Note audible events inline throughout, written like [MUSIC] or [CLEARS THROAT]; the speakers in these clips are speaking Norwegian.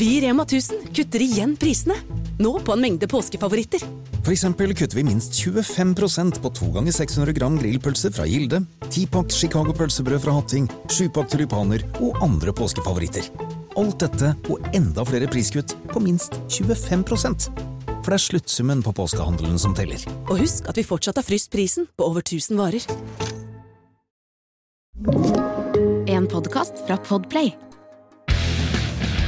Vi i Rema 1000 kutter igjen prisene. Nå på en mengde påskefavoritter. For eksempel kutter vi minst 25% på 2 ganger 600 gram grillpølse fra Gilde, 10-pakk Chicago pølsebrød fra Hatting, 7-pakk tulipaner og andre påskefavoritter. Alt dette og enda flere priskutt på minst 25 For det er sluttsummen på påskehandelen som teller. Og husk at vi fortsatt har fryst prisen på over 1000 varer. En podkast fra Podplay.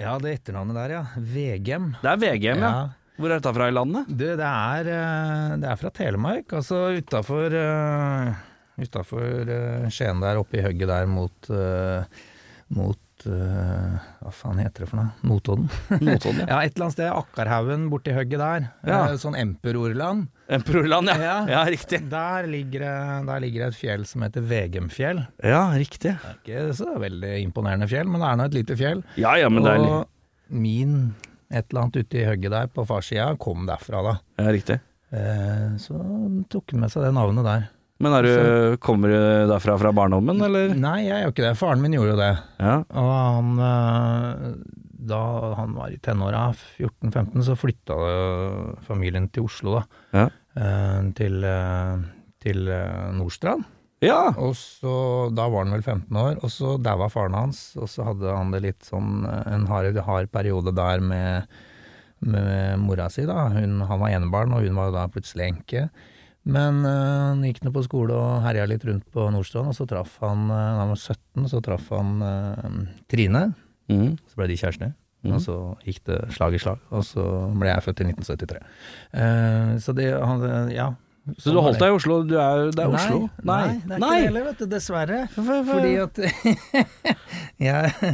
Ja, det etternavnet der, ja. VGM. Det er VGM, ja. Hvor er dette fra i landet? Du, det er, eh, det er fra Telemark, altså utafor uh, Utafor uh, Skien der, oppe i hugget der mot, mot Hva faen heter det for noe? Notodden? Notodden ja. [LAUGHS] ja, et eller annet sted. Akkarhaugen borti hugget der. Ja. sånn Emperorland. Emperorland, ja. ja. ja. riktig. Der ligger, der ligger et fjell som heter Vegemfjell. Ja, riktig. Det er ikke så veldig imponerende fjell, men det er nå et lite fjell. Ja, ja, men Og det er litt... min et eller annet ute i hugget der på farssida kom derfra, da. Ja, riktig. Eh, så tok han med seg det navnet der. Men du, kommer du derfra fra barndommen, eller? Nei, jeg gjør ikke det. Faren min gjorde jo det. Ja. Og han eh, Da han var i tenåra, 14-15, så flytta familien til Oslo, da. Ja. Eh, til, eh, til Nordstrand. Ja! Og så, Da var han vel 15 år, og så daua faren hans. Og så hadde han det litt sånn en hard, hard periode der med, med mora si, da. Hun, han var enebarn, og hun var jo da plutselig enke. Men øh, han gikk nå på skole og herja litt rundt på Nordstrand, og så traff han Da han var 17, så traff han øh, Trine. Mhm. Så ble de kjærester. Mm. Og så gikk det slag i slag, og så ble jeg født i 1973. Uh, så det han, Ja. Så du holdt deg i Oslo? Du er, det er Nei, Oslo? Nei, det er ikke det heller, vet du. Dessverre. Fordi at [LAUGHS] jeg,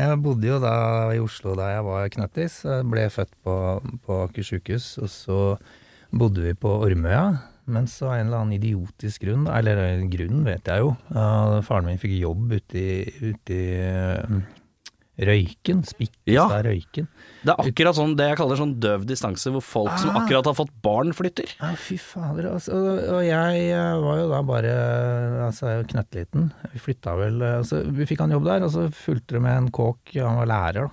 jeg bodde jo da i Oslo da jeg var knøttis. Jeg ble født på, på Aker sjukehus, og så bodde vi på Ormøya. Men så av en eller annen idiotisk grunn, eller grunnen vet jeg jo, uh, faren min fikk jobb ute i, ute i uh, Røyken. Spikkestad Ja. Røyken. Det er akkurat sånn det jeg kaller sånn døv distanse, hvor folk som Ah. akkurat har fått barn, flytter. Ja, fy fader, altså. Og, jeg eh, var jo da bare altså, knøttliten. Vi flytta vel eh, altså, Vi fikk han jobb der, og så fulgte det med en kåk, han var lærer, da.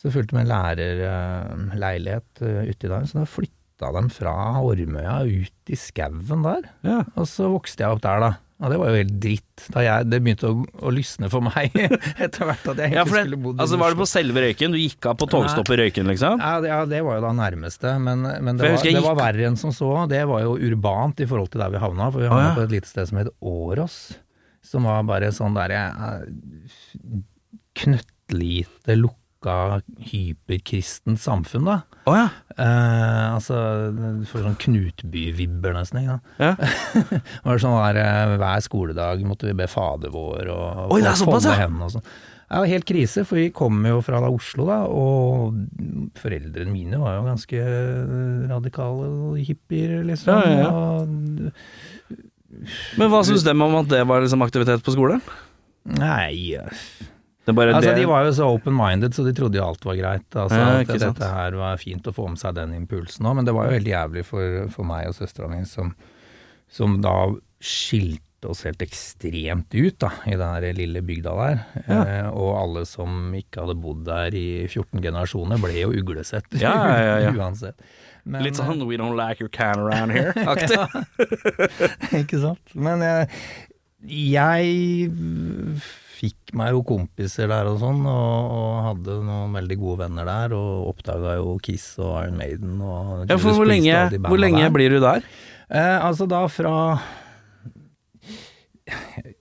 Så fulgte det med en lærerleilighet uh, uti der. Så da flytta dem fra Ormøya ut i skauen der. Ja. Og så vokste jeg opp der, da. Og det var jo helt dritt. Da jeg, det begynte å, å lysne for meg [LAUGHS] etter hvert at jeg Ja, egentlig for skulle bodde. bodd i altså Var det på selve Røyken? Du gikk av på togstoppet Røyken, liksom? Ja, det, ja, det var jo da nærmeste, men, men det, var, det var verre enn som så. Det var jo urbant i forhold til der vi havna, for vi havna ja. på et lite sted som het Åros. Som var bare sånn derre knøttlite, lukka, hyperkristent samfunn, da. Oh, ja. Eh, altså, du får sånn Knutby-vibber nesten. Ikke? ja. [LAUGHS] Det var sånn der, eh, Hver skoledag måtte vi be Fader vår og, Oi, og folde hendene og sånn. Det var helt krise, for vi kom jo fra da Oslo, da, og foreldrene mine var jo ganske radikale hippier, liksom. Ja, ja, ja. Men hva syns dem om at det var liksom aktivitet på skole? nei Altså, det de var jo så open-minded, så de trodde jo alt var greit. Altså, Ja, at sant. dette her var fint å få med seg den impulsen òg, men det var jo veldig jævlig for, for meg og søstera mi, som, som da skilte oss helt ekstremt ut da, i den her lille bygda der. Eh, og alle som ikke hadde bodd der i 14 generasjoner, ble jo uglesett [LAUGHS] Ja, ja, ja, ja. uansett. Men, Litt sånn 'we don't like your can around here'-aktig. [LAUGHS] [LAUGHS] Ikke sant? Men jeg, jeg fikk meg jo kompiser der og sånn, og, og hadde noen veldig gode venner der, og oppdaga jo Kiss og Iron Maiden og Ja, for hvor lenge, hvor lenge der. blir du der? Eh, altså da fra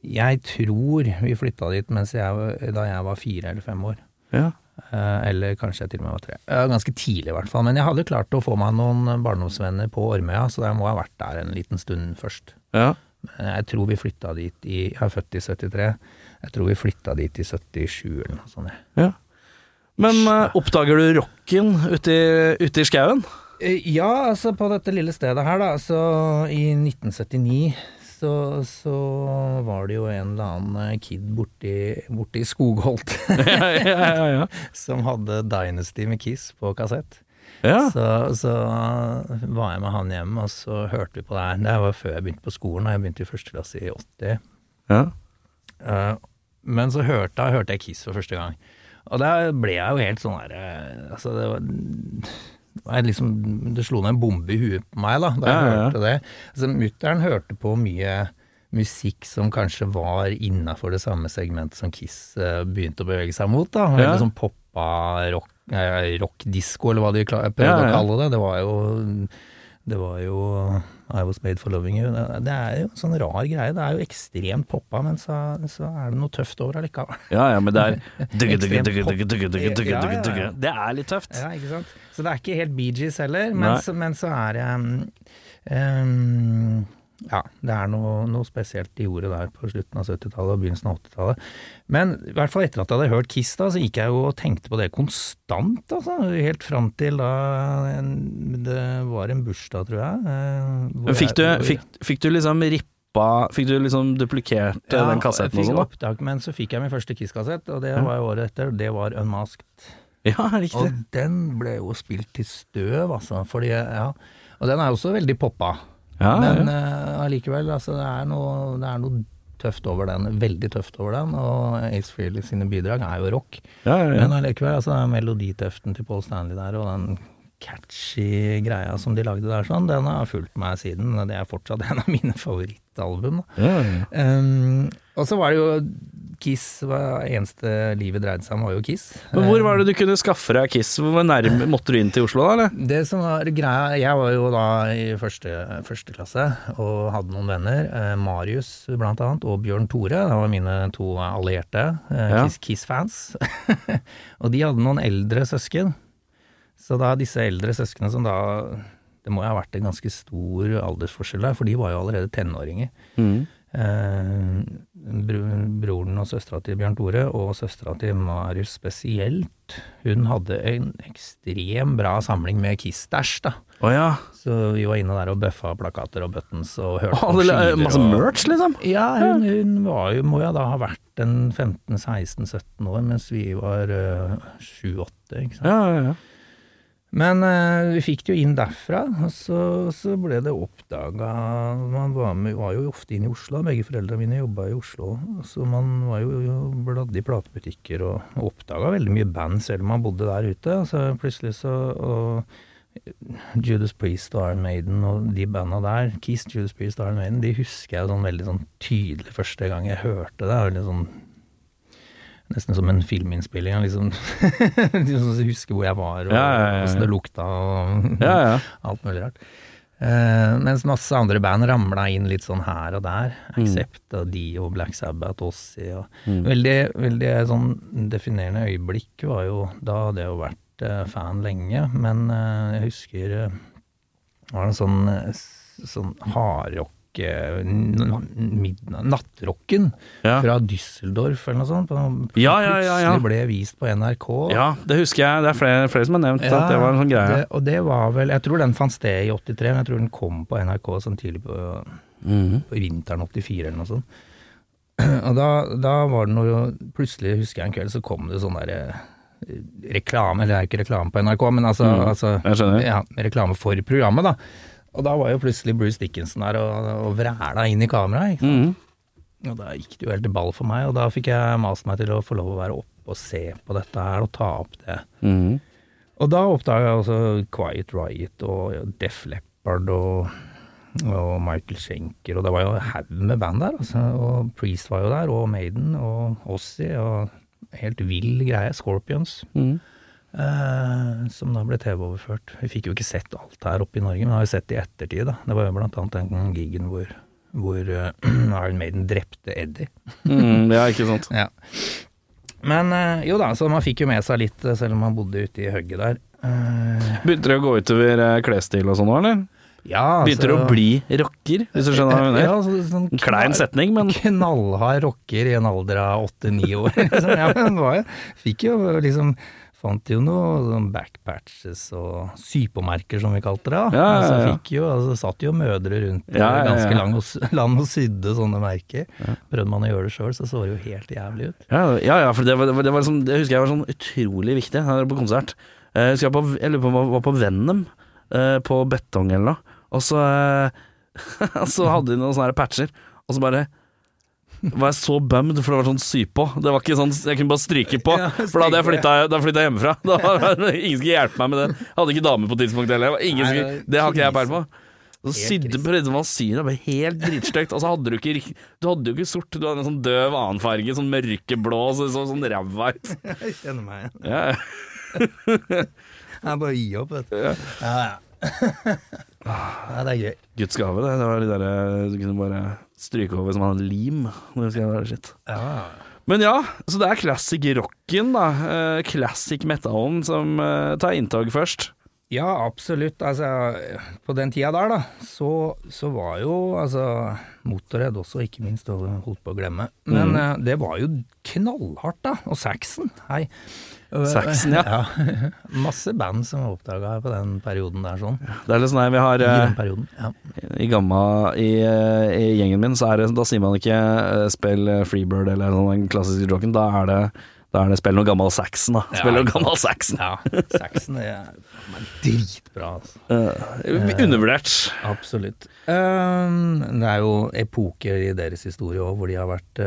Jeg tror vi flytta dit mens jeg, da jeg var fire eller fem år. Ja. Eh, eller kanskje jeg til og med var tre. Eh, ganske tidlig i hvert fall. Men jeg hadde klart å få meg noen barndomsvenner på Ormøya, så jeg må ha vært der en liten stund først. ja. Men jeg tror vi flytta dit i Jeg er født i 73. Jeg tror vi flytta dit i 77 eller noe sånt. ja. Men uh, oppdager du rocken ute i, ute i skauen? Eh, Ja, altså på dette lille stedet her, da. Så i 1979 så, så var det jo en eller annen eh, kid borti, borti Skogholt [LAUGHS] ja, ja, ja, som hadde Dynasty med Kiss på kassett. ja. Så, så var jeg med han hjem, og så hørte vi på det her. Det var før jeg begynte på skolen, og jeg begynte i første klasse i 80. ja. Eh, men så hørte, da hørte jeg Kiss for første gang. Og da ble jeg jo helt sånn der eh, Altså, det var det var liksom, det slo ned en bombe i huet på meg da da jeg Ja, ja, hørte det. Altså, Mutter'n hørte på mye musikk som kanskje var innafor det samme segmentet som Kiss eh, begynte å bevege seg mot. da Veldig Ja. sånn poppa rock, eh, rock-disko, eller hva de prøvde å kalle det. Det var jo det var jo I Was Made for Loving You. Det, er jo en sånn rar greie. Det er jo ekstremt poppa, men så, så er det noe tøft over allikevel. ja, ja, men det er [LAUGHS] dugge, dugge, dugge, dugge, dugge, dugge, dugge, Ja, ja, dugge, ja. Det er litt tøft. Ja, ikke sant? Så det er ikke helt Bee Gees heller, men så, men så er det um, Ja, det er noe, noe spesielt de gjorde der på slutten av 70-tallet og begynnelsen av 80-tallet. Men i hvert fall etter at jeg hadde hørt Kiss, da, så gikk jeg jo og tenkte på det konstant, altså. Helt fram til da en, det var en bursdag, tror jeg. eh, fikk du, jeg- fikk, fikk du liksom rippa Fikk du liksom duplikert ja, den kassetten Ja, jeg fikk opptak, men så fikk jeg min første Kiss-kassett, og det var jo året etter. Det var Unmasked. Ja, riktig. Og den ble jo spilt til støv, altså. Fordi, ja. Og den er jo også veldig poppa. Ja, Men eh, allikevel, altså, det er, noe, det er noe tøft over den. Veldig tøft over den. Og Ace Frehley sine bidrag er jo rock. ja, ja, ja. Men allikevel, altså, er meloditøften til Paul Stanley der, og den catchy greia som de lagde der, sånn, den har fulgt meg siden. Det er fortsatt en av mine [LAUGHS] favorittalbum. ja, ja. Um, og så var det jo Kiss, var eneste livet dreide seg om, var jo Kiss. Men hvor var det du kunne skaffe deg Kiss? Hvor nærme måtte du inn til Oslo, da? eller? Det som var greia Jeg var jo da i første, første klasse og hadde noen venner. Eh, Marius blant annet, og Bjørn Tore. Det var mine to allierte eh, Ja. Kiss- Kiss-fans. [LAUGHS] og de hadde noen eldre søsken. Så da disse eldre søsknene som da Det må jo ha vært en ganske stor aldersforskjell der, for de var jo allerede tenåringer. Eh, bro, broren og søstera til Bjørn Tore, og søstera til Marius spesielt, hun hadde en ekstrem bra samling med Kiss-stæsj, da. Oh, ja. Så vi var inne der og bøffa plakater og buttons og hørte oh, på skiver. masse og- merch, liksom? Ja, hun, hun var jo, må jo da ha vært en 15-16-17 år, mens vi var uh, 7-8, ikke sant. Ja, ja, ja. Men uh, vi fikk det jo inn derfra, og så, så ble det oppdaga Man var, med, var jo ofte inne i Oslo, begge foreldrene mine jobba i Oslo. Så man var jo, jo bladde i platebutikker og, og oppdaga veldig mye band selv om man bodde der ute. Så plutselig så og Judas Priest og Iron Maiden og de banda der, Kiss, Judas Priest og Iron Maiden, de husker jeg sånn veldig sånn tydelig første gang jeg hørte det. Veldig sånn Nesten som en filminnspilling. jeg Liksom, [LAUGHS] liksom huske hvor jeg var, og Ja, ja, ja, hvordan det lukta, og ja, ja. [LAUGHS] alt mulig rart. Uh, mens masse andre band ramla inn litt sånn her og der. Accept og Dio, Black Sabbath, Ossi og Veldig, veldig sånn definerende øyeblikk var jo Da hadde jeg jo vært uh, fan lenge, men uh, jeg husker eh, det var en sånn, eh, sånn hardrock eh, Nattrocken Ja. fra Düsseldorf eller noe sånt. på- Ja, ja, ja, ja. Plutselig ble vist på NRK. ja, det husker jeg. Det er flere, flere som har nevnt at det var en sånn greie. Det, og det var vel Jeg tror den fant sted i 83, men jeg tror den kom på NRK sånn tidlig på, Mhm. på vinteren 84 eller noe sånt. [CLEARS THROAT] Og da, da var det noe Plutselig husker jeg en kveld så kom det sånn derre reklame, eller det er ikke reklame på NRK, men altså, Mm, altså ja, reklame for programmet, da. Og da var jo plutselig Bruce Dickinson der og, og vræla inn i kameraet. Mhm. Og da gikk det jo helt i ball for meg, og da fikk jeg mast meg til å få lov å være oppe og se på dette her, og ta opp det. Mhm. Og da oppdaga jeg også Quiet Riot og Def Leppard og, og Michael Schenker, og det var jo haug med band der, altså. Og Priest var jo der, og Maiden og Ossie, og helt vill greie. Scorpions. Mhm. Eh, som da ble TV-overført. Vi fikk jo ikke sett alt her oppe i Norge, men har jo sett det i ettertid. da. Det var jo blant annet den gigen hvor, hvor eh, [CLEARS THROAT] Iron Maiden drepte Eddie. mm, Ja, ikke sant. [LAUGHS] Ja. Men eh, jo da, så man fikk jo med seg litt, selv om man bodde ute i hugget der. Eh, Begynte det å gå utover klesstil og sånn nå, eller? ja, Begynte du å bli rocker, hvis du skjønner hva jeg mener? Ja, så, sånn Klein setning, men Knallhard rocker i en alder av åtte-ni år. [LAUGHS] liksom. ja, men var fikk jo liksom fant jo noe sånn backpatches og sypåmerker, som vi kalte det. da. Ja, ja, Altså, jo, altså, satt jo mødre rundt i Ja, ja, ja. ganske og, [LAUGHS] land og sydde sånne merker. Prøvde man å gjøre det sjøl, så så det jo helt jævlig ut. Ja, ja, ja for det, var, det, var, det, var liksom, det husker jeg var sånn utrolig viktig her på konsert. Eh, Jeg husker jeg, på, jeg lurer på om jeg var på Venom, eh, på Betong eller noe. Og så, eh, [LAUGHS] så hadde de noen sånne patcher, og så bare var jeg så bummed, for det var sånn sy på. Det var ikke sånn Jeg kunne bare stryke på, [LAUGHS] for da hadde jeg flytta, da flytta jeg hjemmefra. [LAUGHS] Da var ingen skulle hjelpe meg med det. Jeg hadde ikke dame på tidspunktet heller. Det har ikke jeg peil på. Så sydde prøvde man å sy det, bare helt dritstygt. Og så hadde du ikke Du hadde jo ikke sort, du hadde en sånn døv annen farge, sånn mørkeblå, så så sånn ræva ut. [LAUGHS] Jeg kjenner meg igjen. Ja, ja. Jeg bare gi opp, vet du. Ja, ja. [LAUGHS] ja, det er gøy. Guds gave, det. Det var de der Du kunne bare stryke over som han lim. Når du skal være shit. Ja. Men ja, så det er classic rocken, da. Eh, classic metallen som eh, tar inntog først. Ja, absolutt. Altså, på den tida der, da, så, så var jo altså Motorhead også, ikke minst, holdt på å glemme. Men eh, det var jo knallhardt, da. Og Saxon, hei. Saxon, ja. [LAUGHS] ja. Masse band som var oppdaga på den perioden der, sånn. Det er litt sånn her vi har I eh, ja. I gamma i, eh, i gjengen min, så er det Da sier man ikke eh, spill eh, Freebird eller den klassiske joken. Da er det da er det spill noe gammel Saxon, da. Spill noe gammel Saxon. Ja, Saxon er meg dritbra, altså. Uh, undervurdert. Absolutt. Uh, det er jo epoker i deres historie òg hvor de har vært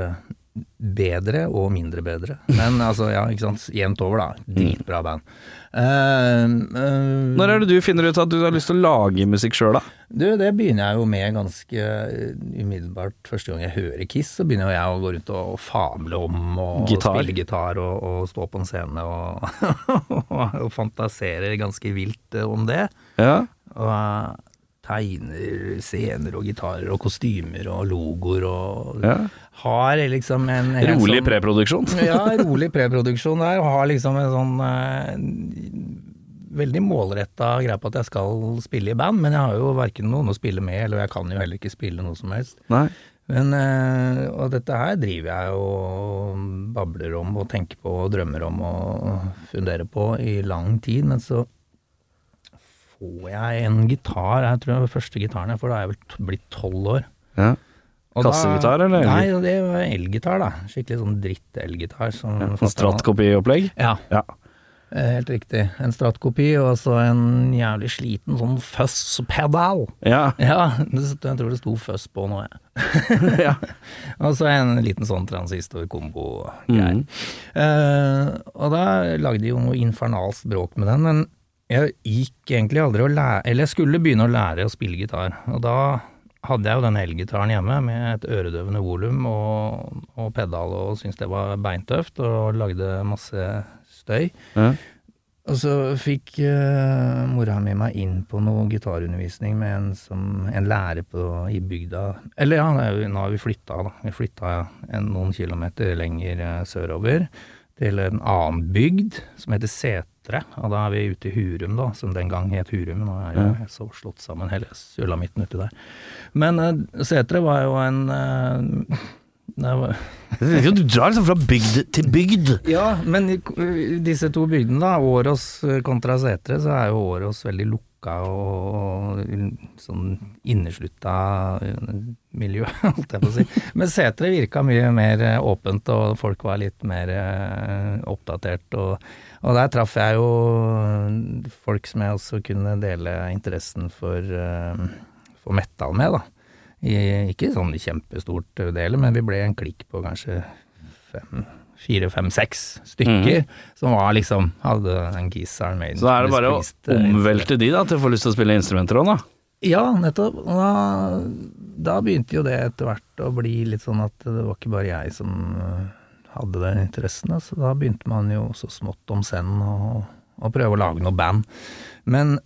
bedre og mindre bedre. Men altså, ja, ikke sant. Jevnt over, da. Dritbra band. Uh, uh, Når er det du finner ut at du har lyst til å lage musikk sjøl, da? Du, det begynner jeg jo med ganske eh, umiddelbart. Første gang jeg hører Kiss, så begynner jeg å gå rundt og fable om og Gitar. spille gitar og, og stå på en scene og, [LAUGHS] og fantasere ganske vilt om det. Ja. Og tegner scener og gitarer og kostymer og logoer og ja. har liksom en Rolig sånn- preproduksjon. [LAUGHS] ja, rolig preproduksjon der, og har liksom en sånn eh, veldig målretta greie på at jeg skal spille i band, men jeg har jo verken noen å spille med, eller jeg kan jo heller ikke spille noe som helst. Nei. Men, eh, og dette her driver jeg og babler om og tenker på og drømmer om og funderer på i lang tid, men så får jeg en gitar, jeg tror det var første gitaren jeg får, da er jeg vel blitt tolv år. Ja. Kassegitar, eller Nei, det var elgitar, da. Skikkelig sånn dritt-elgitar. Ja, Sånn fatter'n- Ja, Ja. eh, helt riktig. En Strat-kopi og så en jævlig sliten sånn fuzz-pedal. Ja. Ja, jeg tror det sto fuzz på nå, jeg. [LAUGHS] ja. [LAUGHS] Og så en liten sånn transistor-kombo-greier. Mm. Uh, og da lagde de jo noe infernalsk bråk med den, men jeg gikk egentlig aldri å lære Eller jeg skulle begynne å lære å spille gitar, og da hadde jeg jo den elgitaren hjemme med et øredøvende volum og, og pedal, og syntes det var beintøft, og lagde masse støy. ja. Og så fikk uh, mora mi meg inn på noe gitarundervisning med en, som, en lærer på, i bygda Eller ja, jo- nå har vi flytta, da. Vi flytta en, noen kilometer lenger eh, sørover til en annen bygd som heter Setre. Og da er vi ute i Hurum, da, som den gang het Hurum. Nå er jo så slått sammen hele sulamitten uti der. Men uh, Setre var jo en uh, det var, [LAUGHS] Du drar liksom fra bygd til bygd. ja, men disse to bygdene, da, Åros kontra Setre, så er jo Åros veldig lukka og, og sånn inneslutta miljø, [LAUGHS] holdt jeg på å si. Men Setre virka mye mer eh, åpent, og folk var litt mer eh, oppdatert. Og, og der traff jeg jo folk som jeg også kunne dele interessen for, eh, for metal med, da. I, ikke sånn kjempestort del, men vi ble en klikk på kanskje fem, fire, fem, seks stykker som var liksom hadde en Kiss Iron Så da er det bare å eh, omvelte de da, til å få lyst til å spille instrumenter òg, da. Ja, nettopp. Da, da begynte jo det etter hvert å bli litt sånn at det var ikke bare jeg som eh, hadde den interessen. Så da begynte man jo så smått om senn å, prøve å lage noe band. Men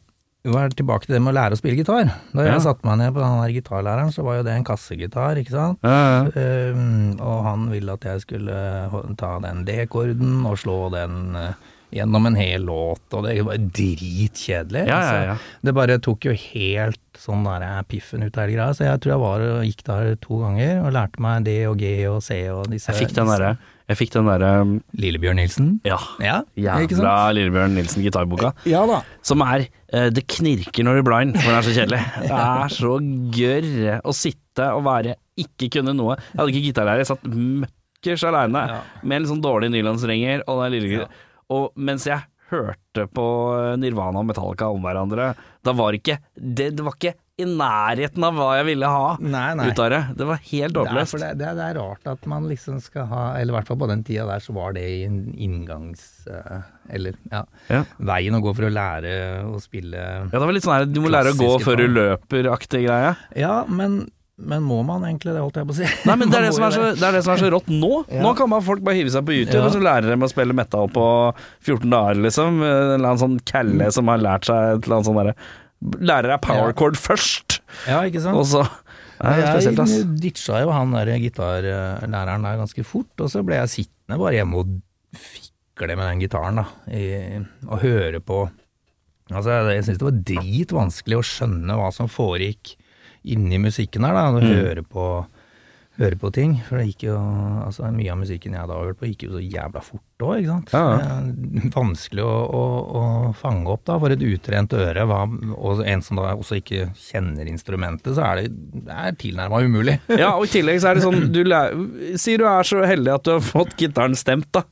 vi var tilbake til det med å lære å spille gitar. Da Ja. jeg satte meg ned på den her gitarlæreren, så var jo det en kassegitar, ikke sant. Ja, ja. Um, og han ville at jeg skulle ta den D-korden og slå den eh, gjennom en hel låt, og det var dritkjedelig. Ja, ja, Altså, det bare tok jo helt sånn der eh, piffen ut av hele greia, så jeg tror jeg var og gikk der to ganger og lærte meg D og G og C og disse Jeg fikk den derre Jeg fikk den derre Lillebjørn Nilsen. Ja. Ja, Jævla? Lillebjørn Nilsen-gitarboka. Ja da. Som er uh, Det knirker når du blar den, for den er så kjedelig. [LAUGHS] Det er så gørr å sitte og være ikke kunne noe. Jeg hadde ikke gitarlærer, jeg satt møkkers aleine Ja. med litt sånn dårlig nylonsrenger, og den lille Ja. Og mens jeg hørte på Nirvana og Metallica om hverandre, da var ikke det, det var ikke i nærheten av hva jeg ville ha Nei, nei. ut av det. Det var helt håpløst. det, det, det er rart at man liksom skal ha Eller i hvert fall på den tida der så var det en inngangs... eh, eller ja, Ja. veien å gå for å lære å spille Ja, det var litt sånn her du må lære å gå før du løper-aktig greie. Ja, men, men må man egentlig det, holdt jeg på å si? Nei, men det er det, som er så, det er det som er så rått nå. [LAUGHS] Ja. Nå kan man folk bare hive seg på YouTube, Ja. og så lærer de å spille metal på 14 dager, liksom. En eller annen sånn kalle som har lært seg et eller annet sånn derre Lærer deg power chord først, Ja, ikke sant? og så er. Jeg ditcha jo han der gitarlæreren der ganske fort, og så ble jeg sittende bare hjemme og fikle med den gitaren, da, i, og høre på Altså, jeg syns det var dritvanskelig å skjønne hva som foregikk inni musikken her, da, Mm. og høre på høre på ting, for det gikk jo altså Mye av musikken jeg da har hørt på, gikk jo så jævla fort òg, ikke sant. Ja, er Vanskelig å, å, å fange opp da, for et utrent øre, hva, og en som da også ikke kjenner instrumentet, så er det, det er tilnærma umulig. [LAUGHS] Ja, og i tillegg så er det sånn du Sier du er så heldig at du har fått gitaren stemt, da,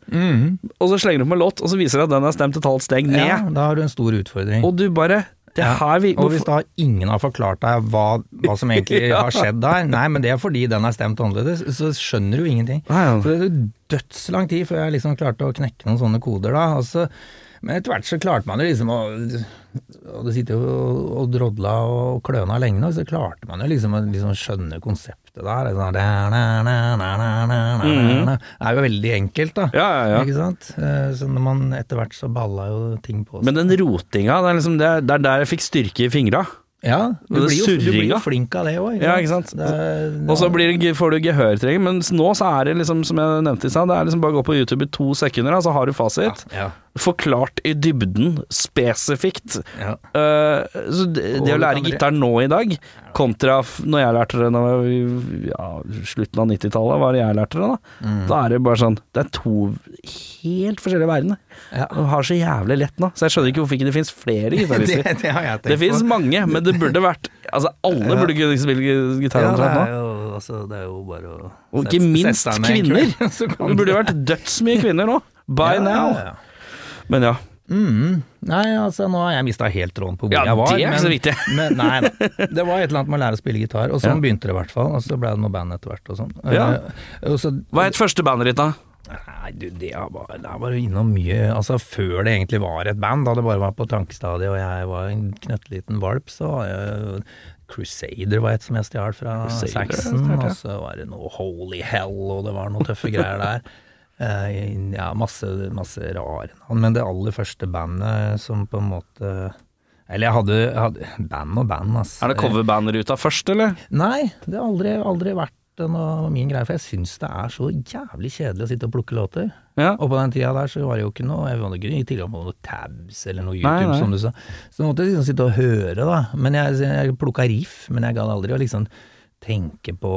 og så slenger du på en låt, og så viser det at den er stemt et halvt steg ned, Ja, da har du en stor utfordring. og du bare Det her vi og hvis da ingen har forklart deg hva, hva som egentlig [LAUGHS] Ja. har skjedd der, nei, men det er fordi den er stemt annerledes, så skjønner du ingenting. Nei, ja. Så det er dødslang tid før jeg liksom klarte å knekke noen sånne koder da. Altså, men etter hvert så klarte man jo liksom å Og det sitter jo og drodla og kløna lenge nå, så klarte man jo liksom å liksom skjønne konseptet der. Sånn, na, na, na, na, na. Det er jo veldig enkelt, da. Ja, ja, ja. Ikke sant? Eh, Så når man etter hvert så balla jo ting på seg. Men den rotinga, det er liksom det, det er der jeg fikk styrke i fingra. Ja, du blir, jo, du blir jo flink av det òg. Ja, ikke sant? Og så blir får du gehørtrening, men nå så er det liksom, som jeg nevnte i stad, det er liksom bare å gå på YouTube i to sekunder, da, så har du fasit. Ja, ja, Forklart i dybden, spesifikt. ja. Uh, så det, det å lære gitar nå i dag, kontra når jeg lærte det i- ja, slutten av 90-tallet, var det jeg lærte det da. Mm. Da er det bare sånn Det er to helt forskjellige verdener. Ja. Og har så jævlig lett nå, så jeg skjønner ikke hvorfor ikke det finnes flere [LAUGHS] gitarister. det, det har Det finnes mange, men det burde vært Altså, alle burde kunne spille gitar ja, omtrent nå. altså, det er jo bare å Og ikke minst kvinner. [LAUGHS] Det burde vært dødsmye kvinner nå. By now. Men ja. Mm. Nei, altså nå har jeg mista helt tråden på hvor Ja, jeg var. det er ikke så viktig. [LAUGHS] Men, nei da. Det var et eller annet med å lære å spille gitar, og sånn Ja. begynte det i hvert fall. Og så ble det noe band etter hvert og sånn. Ja. Eh, så, Hva het første bandet ditt, da? Nei, du, det er bare, det er bare innom mye Altså, før det egentlig var et band, da det bare var på tankestadiet og jeg var en knøttliten valp, så var jeg Crusader var et som jeg stjal fra Crusader, Saxon, og så var det noe Holy Hell, og det var noen tøffe greier der. Eh, ja, masse, masse rare navn, men det aller første bandet som på en måte Eller jeg hadde, jeg hadde Band og band, altså. Er det coverbandruta først, eller? Nei, det har aldri, aldri vært noe min greie, for jeg syns det er så jævlig kjedelig å sitte og plukke låter. Ja. Og på den tida der så var det jo ikke noe Jeg hadde ikke i tilgang på noe tabs eller noe Nei, YouTube, nei. som du sa. Så jeg måtte liksom sitte og høre, da. Men jeg, jeg plukka riff, men jeg gadd aldri å liksom tenke på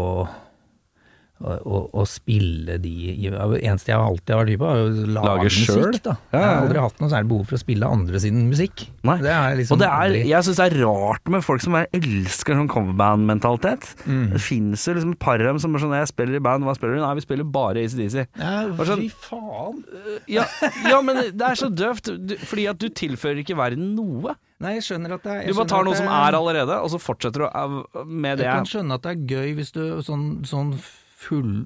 å, spille de Det eneste jeg alltid har vært hypp på, er å lage, Lage musikk, da. Ja, ja, Jeg har aldri hatt noe særlig behov for å spille andre sin musikk. Det liksom Og det er, jeg syns det er rart med folk som er, elsker sånn coverband-mentalitet. Mm. Det finnes jo liksom et par av dem som er sånn Jeg spiller i band, hva spiller du? Nei, vi spiller bare ACDC. ja, sånn- Fy faen. Ja, ja, men det er så døvt, fordi at du tilfører ikke verden noe. Nei, jeg skjønner at det er Du bare tar noe noe som er allerede, og så fortsetter du med det. Jeg kan skjønne at det er gøy hvis du sånn, sånn full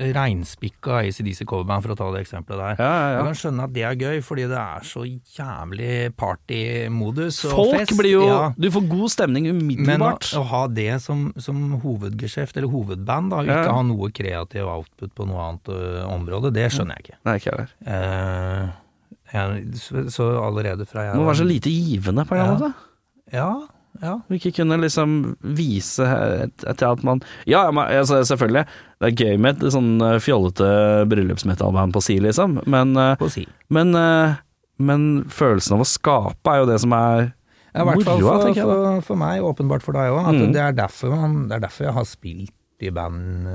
reinspikka ACDC coverband, for å ta det eksempelet der. Ja, ja, Jeg kan skjønne at det er gøy, fordi det er så jævlig partymodus og Folk fest. blir jo ja. Du får god stemning Men å, umiddelbart. å ha det som, som hovedgeskjeft, eller hovedband, da, ikke Ja. ha noe kreativ output på noe annet uh, område, det skjønner jeg ikke. Nei, ikke heller. Uh, jeg, så, så allerede fra jeg må være så lite givende på en Ja. måte. Ja, ja. Vi ikke kunne liksom vise et- et- til at man Ja, altså, selvfølgelig. Det er gøy med et sånn eh, fjollete bryllupsmetallband på si, liksom. Men, eh, På si. men, eh, men følelsen av å skape er jo det som er Ja, I hvert fall for, for, for meg, åpenbart for deg òg. Mm. Det, er derfor man- det er derfor jeg har spilt i band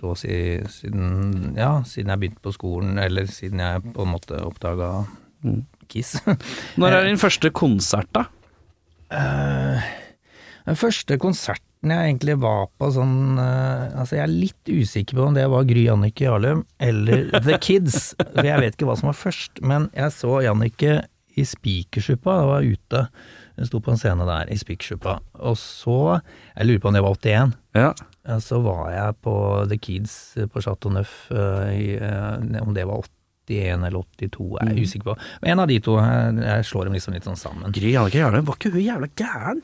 så å si siden, ja, siden jeg begynte på skolen, eller siden jeg på en måte oppdaga Kiss. Når er [LAUGHS] din første konsert, da? Eh, den første konserten jeg egentlig var på sånn uh, Altså, jeg er litt usikker på om det var Gry Jannicke Jarlum eller The Kids, for jeg vet ikke hva som var først, men jeg så Jannicke i Spikersuppa, da var ute. Hun sto på en scene der i Spikersuppa, og så Jeg lurer på om det var 81. Ja. Så var jeg på The Kids på Chateau Neuf, uh, i, om det var 81 eller 82, jeg er usikker på. Men en av de to, jeg, jeg slår dem liksom litt sånn sammen. Gry Annike Jarlum, var ikke hun jævla gæren?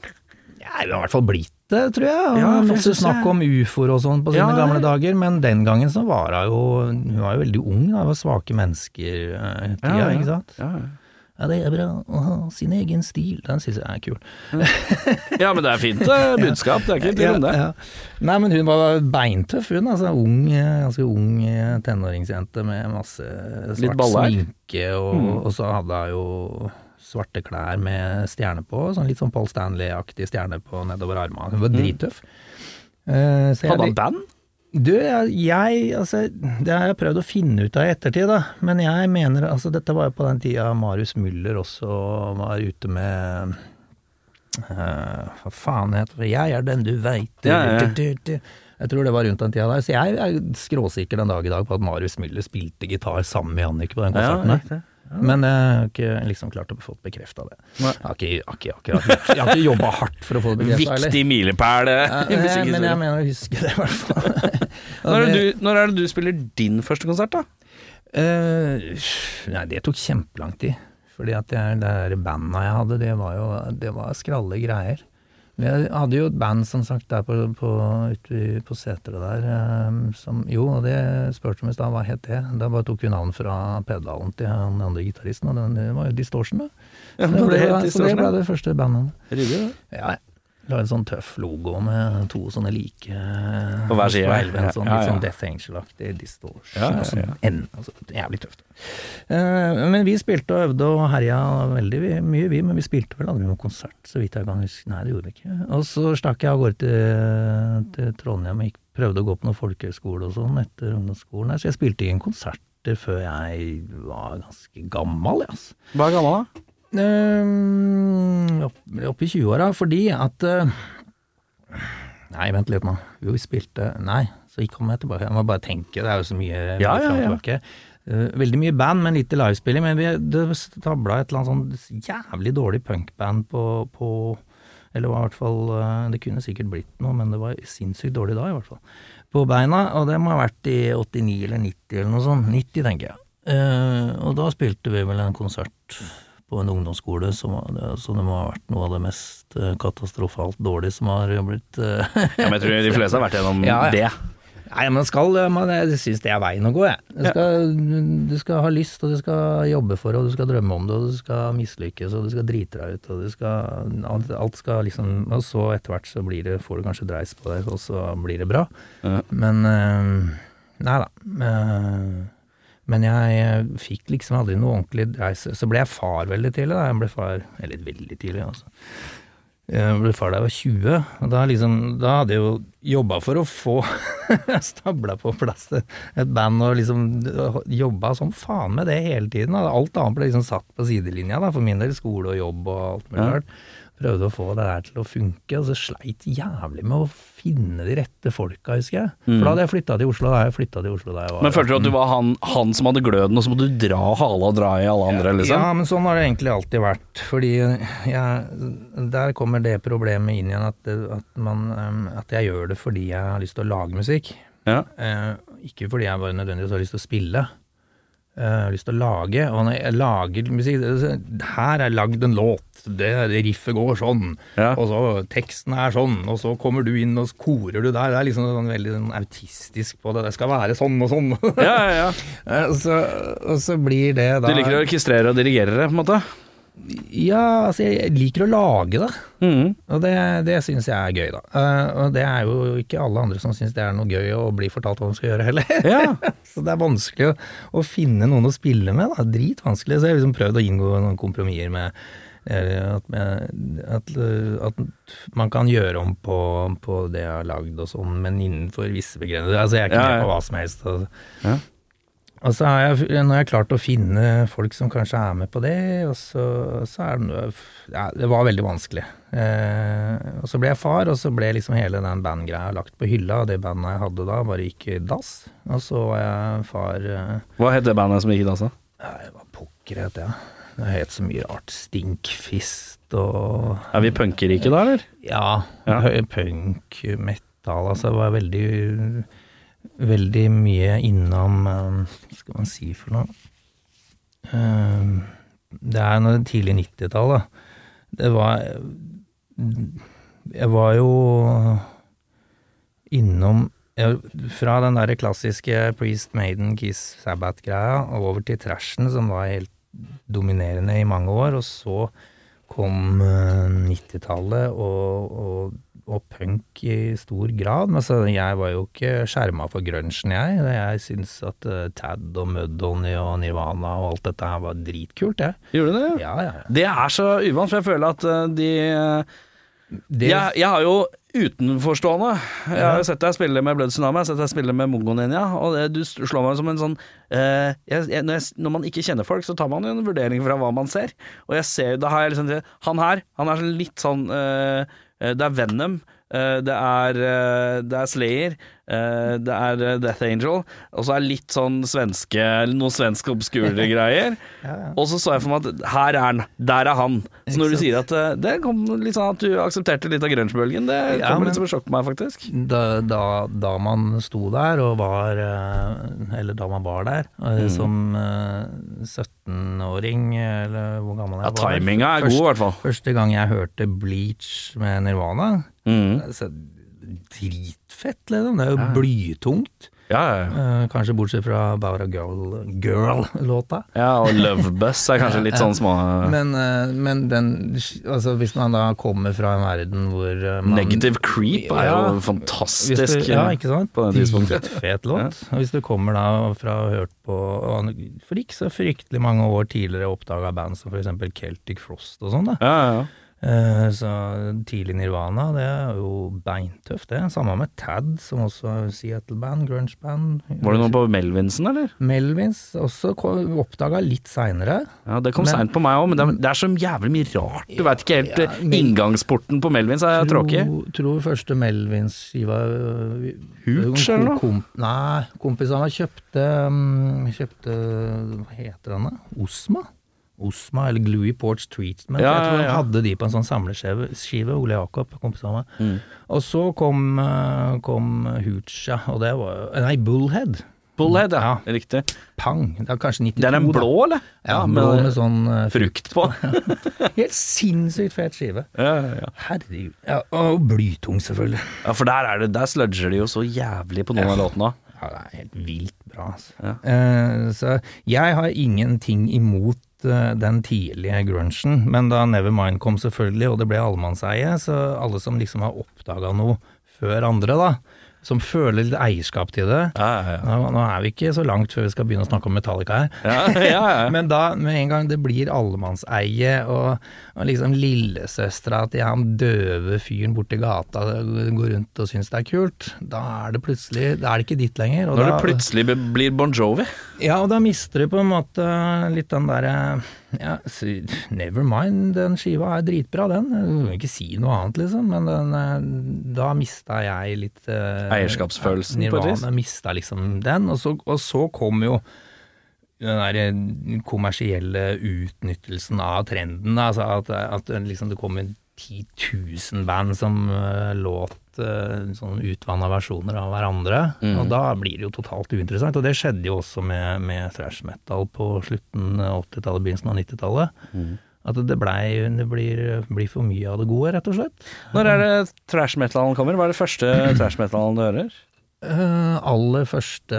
Jeg er i hvert fall blitt det, tror jeg. Ja, Masse snakk om ufoer og sånn på sine Ja, ja. gamle dager, men den gangen så var hun jo Hun var jo veldig ung, da. Hun var svake mennesker-tida, ikke sant. Ja, Ja, det er bra å ha sin egen stil. Den syns jeg er kul. [LAUGHS] ja, men det er fint budskap, det er ikke tvil om det. Ja, ja. Nei, men hun var beintøff, hun. Altså ung, ganske ung eh, tenåringsjente med masse svart sminke, og, og så hadde hun jo svarte klær med stjerne på, sånn litt sånn Paul Stanley-aktig stjerne på nedover armene. Hun var drittøff. Mm. Uh, Hadde han band? Du, jeg, altså, Det har jeg prøvd å finne ut av i ettertid, da. Men jeg mener altså Dette var jo på den tida Marius Müller også var ute med uh, Hva faen heter det? 'Jeg er den du veit'. Ja, ja, ja. Jeg tror det var rundt den tida der. Så jeg er skråsikker den dag i dag på at Marius Müller spilte gitar sammen med Jannicke på den konserten. der. Men jeg har ikke liksom klart å få bekrefta det. Jeg har ikke, ikke, jeg ikke, jeg har ikke jobba hardt for å få det bekrefta. Viktig milepæl Ja, men jeg mener å huske det, i hvert fall. [LAUGHS] Når er, det du, når er det du spiller din første konsert, da? Uh, nei, det tok kjempelang tid. Fordi at jeg, det der banda jeg hadde, det var jo det var skralle greier. Jeg hadde jo et band, som sagt, der på, på, ute på seteret der, eh, som Jo, og det spurte om i stad, hva het det? Da bare tok vi navn fra pedalen til han andre gitaristen, og den, det var jo Distortion, da. Ja, Så det ble, det så det ble det første bandet. Ryddig, det. Ja, la en sånn tøff logo med to sånne like På hver side, ja. speilvendt, sånn, Ja, litt sånn Death Angel-aktig distortion. Ja, ja, sånn ja. Altså, jævlig tøft. Eh, men vi spilte og øvde og herja veldig mye, vi. Men vi spilte vel aldri noen konsert, så vidt jeg kan huske. Nei, det gjorde vi ikke. Og så stakk jeg av gårde til, til Trondheim og gikk, prøvde å gå på noen folkehøyskole og sånn etter ungdomsskolen. Så jeg spilte ingen konserter før jeg var ganske gammel, ja. altså. Hva er gammel, da? Uh, opp, opp i 20-åra, fordi at eh, Nei, vent litt nå. Jo, vi spilte Nei, så kom jeg tilbake. Jeg må bare tenke, det er jo så mye Ja, ja, ja. Eh, veldig mye band, men lite livespilling. Men vi, det stabla et eller annet sånn jævlig dårlig punkband på, på Eller var i hvert fall eh, Det kunne sikkert blitt noe, men det var sinnssykt dårlig da, i hvert fall. På beina, og det må ha vært i 89 eller 90 eller noe sånt. 90, tenker jeg. Uh, og da spilte vi vel en konsert på en ungdomsskole som så det må ha vært noe av det mest eh, katastrofalt dårlige som har blitt eh, Ja, men jeg tror de fleste har vært gjennom [LAUGHS] Ja, ja. det. Nei, man skal man, Jeg syns det er veien å gå, jeg. Du skal, du skal ha lyst, og du skal jobbe for det, og du skal drømme om det, og du skal mislykkes, og du skal drite deg ut, og du skal Alt, alt skal liksom Og så etter hvert så blir det, får du kanskje dreis på det, og så blir det bra. Men eh, Nei da. Men jeg eh, fikk liksom aldri noe ordentlig dreis. Så ble jeg far veldig tidlig. Da. Jeg ble far Eller veldig tidlig, altså. Jeg ble far da jeg var 20, og da, liksom, da hadde jeg jo jobba for å få [LAUGHS] stabla på plass et band og liksom jobba som faen med det hele tiden. Da. Alt annet ble liksom satt på sidelinja, da, for min del. Skole og jobb og alt mulig Ja. Prøvde å få det der til å funke, og så sleit jævlig med å finne de rette folka, husker jeg. For da hadde jeg flytta til Oslo da jeg flytta til Oslo da jeg var Men følte du at du var han, han som hadde gløden, og så måtte du dra hala og dra i alle andre, liksom? Ja, men sånn har det egentlig alltid vært. Fordi jeg, der kommer det problemet inn igjen at, det- at, man, at jeg gjør det fordi jeg har lyst til å lage musikk. Ja. Eh, ikke fordi jeg bare nødvendigvis har lyst til å spille. Eh, Jeg har lyst til å lage, og når jeg lager musikk Her er lagd en låt, det, riffet går sånn, Ja. og så teksten er sånn, og så kommer du inn og korer du der. Det er liksom sånn veldig sånn autistisk på det. Det skal være sånn og sånn. Ja, ja, ja. [LAUGHS] Eh, så, og så blir det da Du liker å orkestrere og dirigere det, på en måte? Ja, altså jeg liker å lage det, Mm. og det, det syns jeg er gøy, da. Uh, og det er jo ikke alle andre som syns det er noe gøy å bli fortalt hva man skal gjøre, heller. Ja. [LAUGHS] Så det er vanskelig å, å finne noen å spille med, da. Dritvanskelig. Så jeg har liksom prøvd å inngå noen kompromisser med eh, at, at, eh, at man kan gjøre om på, på det jeg har lagd og sånn, men innenfor visse begrensninger. Altså jeg er ikke Ja, med på hva som helst. Og, Ja. Og så har jeg, nå har jeg klart å finne folk som kanskje er med på det, og så, så er det Ja, det var veldig vanskelig. Eh, og så ble jeg far, og så ble liksom hele den bandgreia lagt på hylla, og det bandet jeg hadde da, bare gikk i dass. Og så var jeg far eh, Hva het det bandet som gikk i dass, da? Det var pokker het det? Det het så mye rart. Stinkfist og Er vi punkerike da, eller? Ja, Ja. punk, metal, altså. Det var veldig Veldig mye innom eh, Hva skal man si for noe? Eh, Det er noe tidlig 90-tall, da. Det var Jeg var jo innom Fra den der klassiske Priest Maiden Kiss Sabbath-greia over til trashen, som var helt dominerende i mange år, og så kom eh, 90-tallet og, og, og punk i stor grad. Men så jeg var jo ikke skjerma for grunchen, jeg. Jeg syns at uh, Tad og Mudhoney og Nirvana og alt dette her var dritkult, jeg. Gjorde det? Ja, ja, ja. Det er så uvant, for jeg føler at uh, de Det, jeg, jeg har jo utenforstående Jeg har jo sett deg spille med Blood Tsunami, jeg har sett deg spille med Mongo Ninja, og det, du slår meg som en sånn eh, jeg, jeg, når, man ikke kjenner folk, så tar man jo en vurdering fra hva man ser. Og jeg ser Da har jeg liksom Han her, han er sånn litt sånn eh, Det er Venom. eh, det er, eh, det er Slayer, eh, det er eh, Death Angel, og så er det litt sånn svenske Noen svenske obskure [LAUGHS] greier. Ja, ja. Og så så jeg for meg at her er han, der er han. Så når du sier at eh, det kom litt sånn at du aksepterte litt av grungebølgen, det Ja, men- litt som et sjokk på meg, faktisk. da, da, da man sto der og var eh, Eller da man var der eh, Mm. som eh, 17-åring, eller hvor gammel Ja, jeg var. timinga er god, i hvert fall. Første gang jeg hørte Bleach med Nirvana, Mm. så, dritfett, liksom. Det er jo blytungt. Ja, ja, ja. Eh, kanskje bortsett fra About a Girl- Girl-låta. ja, og Love Bus er kanskje [LAUGHS] litt sånn små Men, eh, men den Altså, hvis man da kommer fra en verden hvor eh, man Negative Creep er jo ja, fantastisk du, ja, ikke sant? på det tidspunktet. Fet låt. Og hvis du kommer da fra å ha hørt på For ikke så fryktelig mange år tidligere oppdaga band som eksempel Celtic Frost og sånn, da. Ja, ja, ja. Eh, Så tidlig Nirvana, det er jo beintøft, det. Samme med Tad, som også er Seattle-band, grunge-band. Var det noe på Melvinsen, eller? Melvins, også oppdaga litt seinere. Ja, Det kom seint på meg òg, men det er, det er så jævlig mye rart. Du veit ikke helt Ja, eh, men- Inngangsporten på Melvins er tråkig. Tror, tror første Melvins-skiva øh, Hooch, eller noe? Kom, nei, kompisene kjøpte Kjøpte Hva heter den da? Osma? Osma eller Gluey Porch Treatment. Ja, jeg tror ja, ja. hadde de på en sånn samleskive, Ole Jakob, kompisen min. Mm. Og så kom, øh, kom Hooch, og det var Nei, Bullhead. Bullhead, ja. Ja. Riktig. Pang. Det er kanskje 92. Det er den blå, eller? Ja, blå med sånn uh, frukt på. [LAUGHS] Helt sinnssykt fet skive. ja, ja, ja. Herregud. Ja, og blytung, selvfølgelig. ja, for der, er det, der sludger de jo så jævlig på noen av låtene. Ja, det er helt vilt bra. Altså. Eh, så jeg har ingenting imot eh, den tidlige grunchen, men da Nevermind kom selvfølgelig, og det ble allemannseie, så alle som liksom har oppdaga noe før andre, da, som føler litt eierskap til det Ja, ja, ja. nå, nå er vi ikke så langt før vi skal begynne å snakke om Metallica her. ja, ja, ja. [LAUGHS] Men da, med en gang det blir allemannseie, og, og liksom lillesøstera til han døve fyren borti gata går rundt og syns det er kult, da er det plutselig Da er det ikke ditt lenger. Når da, det plutselig blir Bon Jovi. Ja, og da mister du på en måte litt den derre ja, Never mind, den skiva er dritbra, den. Jeg kan ikke si noe annet, liksom, men den, eh, da mista jeg litt eh, Eierskapsfølelsen, på et vis. Mista liksom den, og så, og så kom jo den der eh, kommersielle utnyttelsen av trenden. Altså at, at liksom det kom en 10 000 band som uh, låt uh, sånn utvanna versjoner av hverandre. Mm. Og da blir det jo totalt uinteressant. Og det skjedde jo også med, med thrash metal på slutten av 80-tallet, begynnelsen av 90-tallet. Mm. At det, ble, det blir, blir for mye av det gode, rett og slett. Når er det trash metalen kommer? Hva er det første trash metalen du hører? Uh, aller første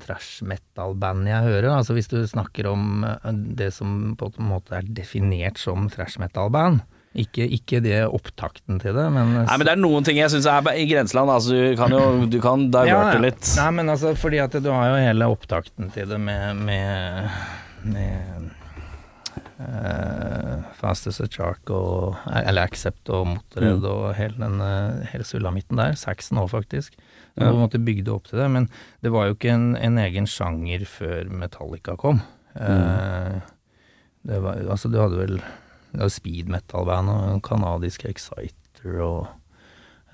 trash metal-band jeg hører, altså hvis du snakker om eh, det som på en måte er definert som trash metal-band, ikke, ikke det opptakten til det, men Nei, men det er noen ting jeg syns er i grenseland. Altså, du kan jo du kan [LAUGHS] diverte litt. Nei, men altså, fordi at du har jo hele opptakten til det med, med, med uh, Fast as a Shark og Eller Accept og Motorhead Mm. og hele den uh, hele sulamitten der. Saxon òg, faktisk. Du Ja. på en måte bygde opp til det, men det var jo ikke en, en egen sjanger før Metallica kom. Eh, det var, altså, du hadde vel det er speed metal-band og kanadisk Exciter og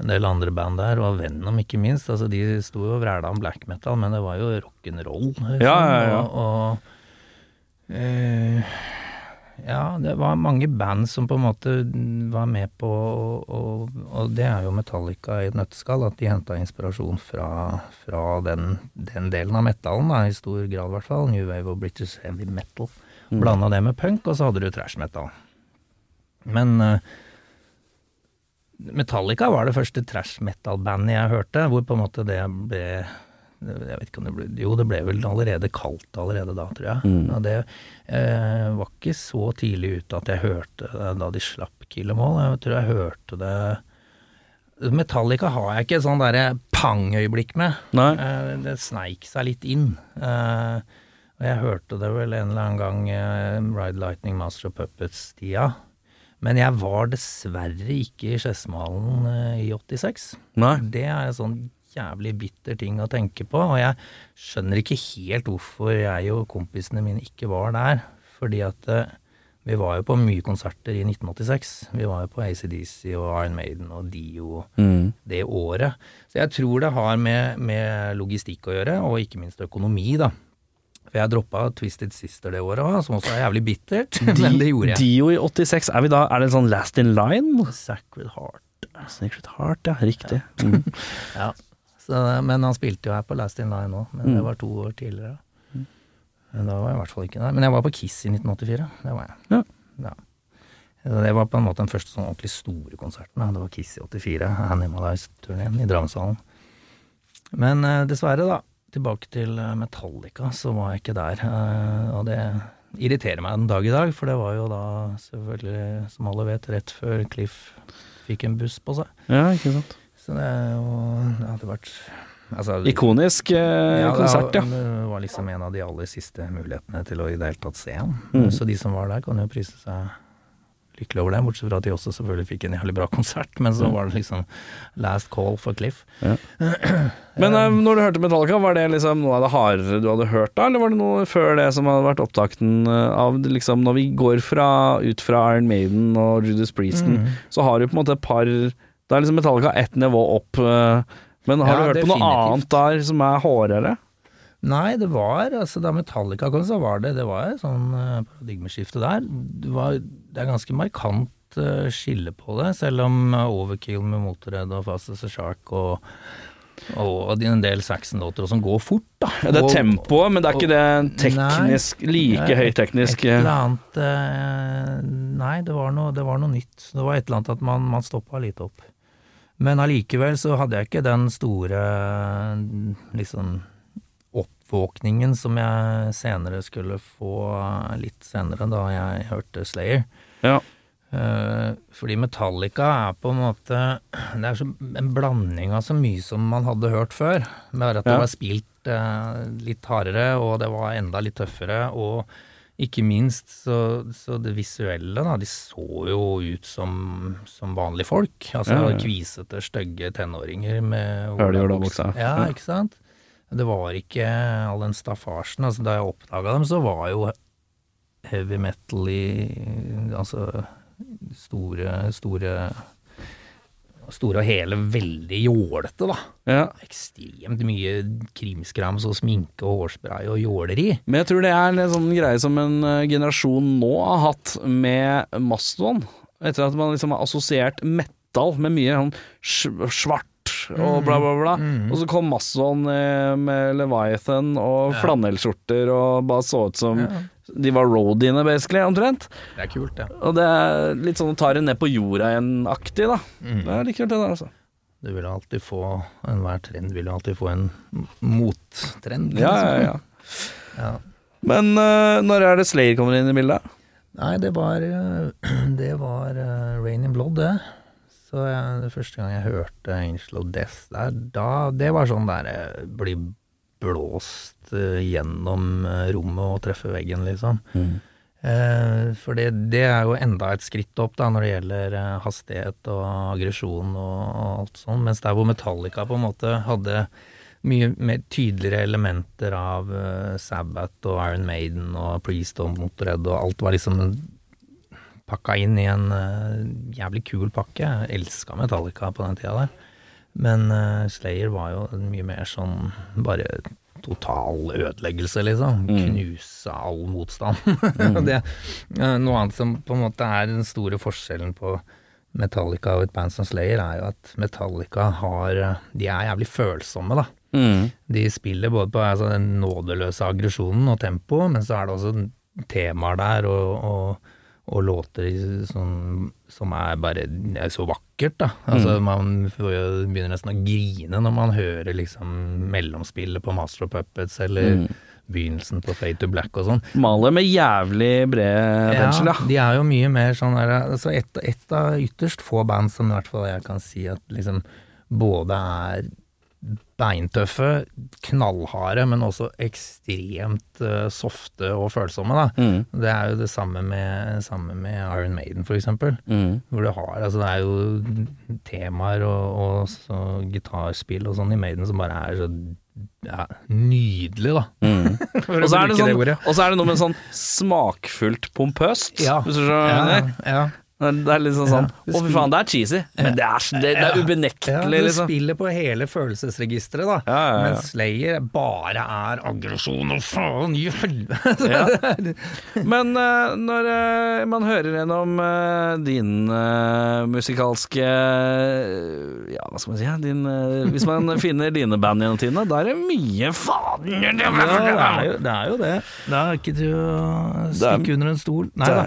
en del andre band der, og Venom ikke minst. Altså, de sto jo og vræla om black metal, men det var jo rock'n'roll. Liksom. Ja, ja, ja. Og, og eh, ja, det var mange band som på en måte var med på og, og, og det er jo Metallica i et nøtteskall, at de henta inspirasjon fra, fra den, den delen av metallen, da, i stor grad i hvert fall. New Wave og British Heavy Metal. Blanda det med punk, og så hadde du trash metal. Men eh, Metallica var det første trash metal-bandet jeg hørte, hvor på en måte det ble jeg vet ikke om det ble, Jo, det ble vel allerede kaldt allerede da, tror jeg. Mm. Og det eh, var ikke så tidlig ute at jeg hørte det da de slapp Kill 'Em All. Jeg tror jeg hørte det Metallica har jeg ikke et sånn derre pang-øyeblikk med. Eh, det sneik seg litt inn. Eh, og jeg hørte det vel en eller annen gang eh, Ride Lightning Master of Puppets-tida. Men jeg var dessverre ikke i Skedsmalen eh, i 86. Nei. Det er en sånn jævlig bitter ting å tenke på, og jeg skjønner ikke helt hvorfor jeg og kompisene mine ikke var der. Fordi at eh, vi var jo på mye konserter i 1986. Vi var jo på ACDC og Iron Maiden og Dio Mm. det året. Så jeg tror det har med, med logistikk å gjøre, og ikke minst økonomi, da. For jeg droppa Twisted Sister det året òg, som også er jævlig bittert, [LAUGHS] men det gjorde jeg. Dio i 86, er vi da Er det en sånn Last in Line? Sacred Heart. Sacred Heart, ja. Riktig. Mm. [LAUGHS] Ja. Så, men han spilte jo her på Last in Line òg, men det Mm. var to år tidligere. Men da var jeg i hvert fall ikke der. Men jeg var på Kiss i 1984. Det var jeg. Ja. Ja. Det var på en måte den første sånn ordentlig store konserten. Det var Kiss i 84, Animalized-turneen i Drammenshallen. Men eh, dessverre, da. Tilbake til eh, Metallica, så var jeg ikke der. Eh, og det irriterer meg den dag i dag, for det var jo da selvfølgelig, som alle vet, rett før Cliff fikk en buss på seg. Ja, ikke sant. Så det er jo Det hadde vært altså, Ikonisk eh, ja, konsert, ja. Det var liksom en av de aller siste mulighetene til å i det hele tatt se ham. Mm. Så de som var der, kan jo prise seg lykkelig over det, bortsett fra at de også selvfølgelig fikk en jævlig bra [LAUGHS] konsert, men så var det liksom last call for Cliff. [CLEARS THROAT] Men um, når du hørte Metallica, var det liksom noe av det hardere du hadde hørt da, eller var det noe før det som hadde vært opptakten eh, av liksom Når vi går fra, ut fra Iron Maiden og Judas Priesten, Mm. så har du på en måte et par Da er liksom Metallica ett nivå opp. men har Ja, du hørt på noe annet der som er hardere? Nei, det var altså Da Metallica kom, så var det Det var et sånn paradigmeskifte der. Det, var, det er ganske markant eh, skille på det, selv om eh, Overkill med Motorhead og Fast as a Shark og, og en del Saxon-låter som går fort, da. Ja, det er tempoet, men det er ikke det teknisk, like høyteknisk Et eller annet eh, Nei, det var, noe, det var noe nytt. Det var et eller annet at man, man stoppa litt opp. Men allikevel så hadde jeg ikke den store liksom oppvåkningen som jeg senere skulle få litt senere, da jeg hørte Slayer. Ja. Eh, fordi Metallica er på en måte Det er så en blanding av så mye som man hadde hørt før. Bare at det Ja. var spilt eh, litt hardere, og det var enda litt tøffere. Og ikke minst så, så det visuelle, da. De så jo ut som, som vanlige folk. Altså Ja, ja. kvisete, stygge tenåringer med olabukse. Ja, Ja. ikke sant. Det var ikke all den staffasjen. Altså, da jeg oppdaga dem, så var jo heavy metal i Altså store, store Store og hele veldig jålete, da. Ja. Ekstremt mye krimskrams og sminke og hårspray og jåleri. Men jeg tror det er en sånn greie som en eh, generasjon nå har hatt med Mastodon. Etter at man liksom har assosiert metal med mye sånn svart og bla, bla, bla. Og så kom Mastodon eh, med Leviathan og flanellskjorter og bare så ut som de var roadiene, basically, omtrent. Det er kult, det. Og det er litt sånn å ta det ned på jorda igjen-aktig, da. Mm. Det er litt kult, det der, altså. Du vil alltid få Enhver trend vil alltid få en mottrend. Ja, ja, ja. [LAUGHS] Ja. Men uh, når er det Slayer kommer inn i bildet? Nei, det var eh, [CLEARS THROAT] Det var uh, Rain in Blood, det. Så jeg, det første gang jeg hørte Angel of Death der, da Det var sånn der bli blåst eh, gjennom eh, rommet og treffe veggen, liksom. Eh, for det, det er jo enda et skritt opp da når det gjelder hastighet og aggresjon og, og alt sånn, mens der hvor Metallica på en måte hadde mye mer tydeligere elementer av uh, Sabbath og Iron Maiden og Priest og Motorhead og alt var liksom pakka inn i en uh, jævlig kul pakke. Jeg elska Metallica på den tida der. Men uh, Slayer var jo mye mer sånn bare total ødeleggelse, liksom. Knuse all motstand. [LAUGHS] det, uh, noe annet som på en måte er den store forskjellen på Metallica og et band som Slayer, er jo at Metallica har eh, De er jævlig følsomme, da. Mm. De spiller både på altså, den nådeløse aggresjonen og tempoet, men så er det også temaer der og, og, og låter som, som er bare er så vakkert, da. Altså, Man får jo, begynner nesten å grine når man hører liksom mellomspillet på Master of Puppets eller begynnelsen på Fade to Black og sånn. Maler med jævlig bred pensel, ja. de er jo mye mer sånn der altså et, et av ytterst få band som i hvert fall jeg kan si at liksom både er beintøffe, knallharde, men også ekstremt uh, softe og følsomme. Mm. Det er jo det samme med, samme med Iron Maiden, for eksempel. Mm. Hvor du har Altså, det er jo temaer og, og så gitarspill og sånn i Maiden som bare er så ja, nydelig, da. Mm. [LAUGHS] Og så er det sånn, er det noe med sånn smakfullt pompøst, Ja. hvis du skjønner. Ja, ja. Det er litt sånn sånn Å, fy faen, det er cheesy, men det er, det, det er Ja, ubenektelig, du liksom. spiller på hele følelsesregisteret, da. Ja, ja, ja. Mens Slayer bare er aggresjon og faen i helvete. [LAUGHS] Men uh, når uh, man hører gjennom uh, din musikalske Ja, hva skal man si? Din, hvis man [LAUGHS] finner dine band gjennom tidene, da er det mye faen Ja, det er, jo, det er jo det. Det er ikke til å stikke under en stol. Nei da.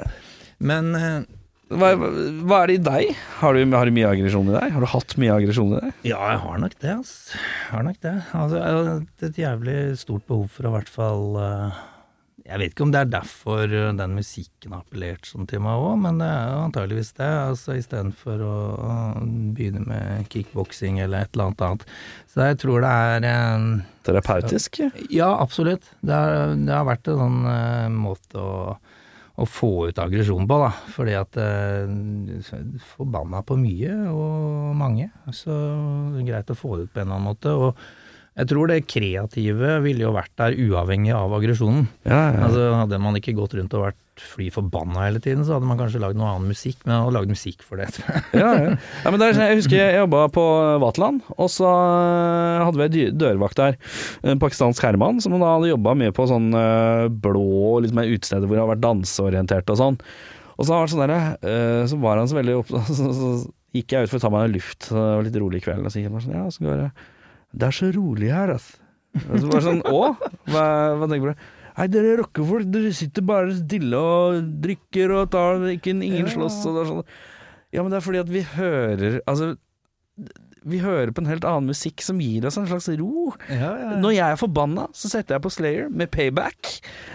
Men hva, hva er det i deg? Har du, har du mye aggresjon i deg? Har du hatt mye aggresjon i deg? ja, jeg har nok det, ass. Jeg har nok det. Altså, jeg har et jævlig stort behov for å i hvert fall eh, Jeg vet ikke om det er derfor eh, den musikken har appellert sånn til meg òg, men det er jo antageligvis det. Altså Istedenfor å, å begynne med kickboksing eller et eller annet annet. Så jeg tror det er eh, Terapeutisk? Ja, absolutt. Det har, det har vært en sånn måte å, å få ut aggresjon på, da. Fordi at eh, Forbanna på mye og mange. Så det greit å få det ut på en eller annen måte. Og jeg tror det kreative ville jo vært der uavhengig av aggresjonen. Ja, ja. Altså Hadde man ikke gått rundt og vært fly forbanna hele tiden, så hadde man kanskje lagd noe annen musikk. Men han hadde lagd musikk for det, jeg. ja, ja. ja men der, jeg husker jeg jobba på Vaterland, og så eh, hadde vi ei dørvakt der. En pakistansk herremann som da hadde jobba mye på sånn eh, blå liksom utesteder utested hvor det har vært danseorientert og sånn. Og så var, sånn der, eh, så var han så veldig opptatt [LAUGHS] så, så gikk jeg ut for å ta meg en luft, det var litt rolig i kvelden, og så gikk jeg bare sånn Ja, så går det Det er så rolig her, altså. Og så bare sånn Å? Hva, hva tenker du på? Nei, dere rockefolk, dere sitter bare stille og drikker og tar ikke Ingen slåss og det er sånn Ja, men det er fordi at vi hører Altså, vi hører på en helt annen musikk som gir oss en slags ro. Når jeg er forbanna, så setter jeg på Slayer med Payback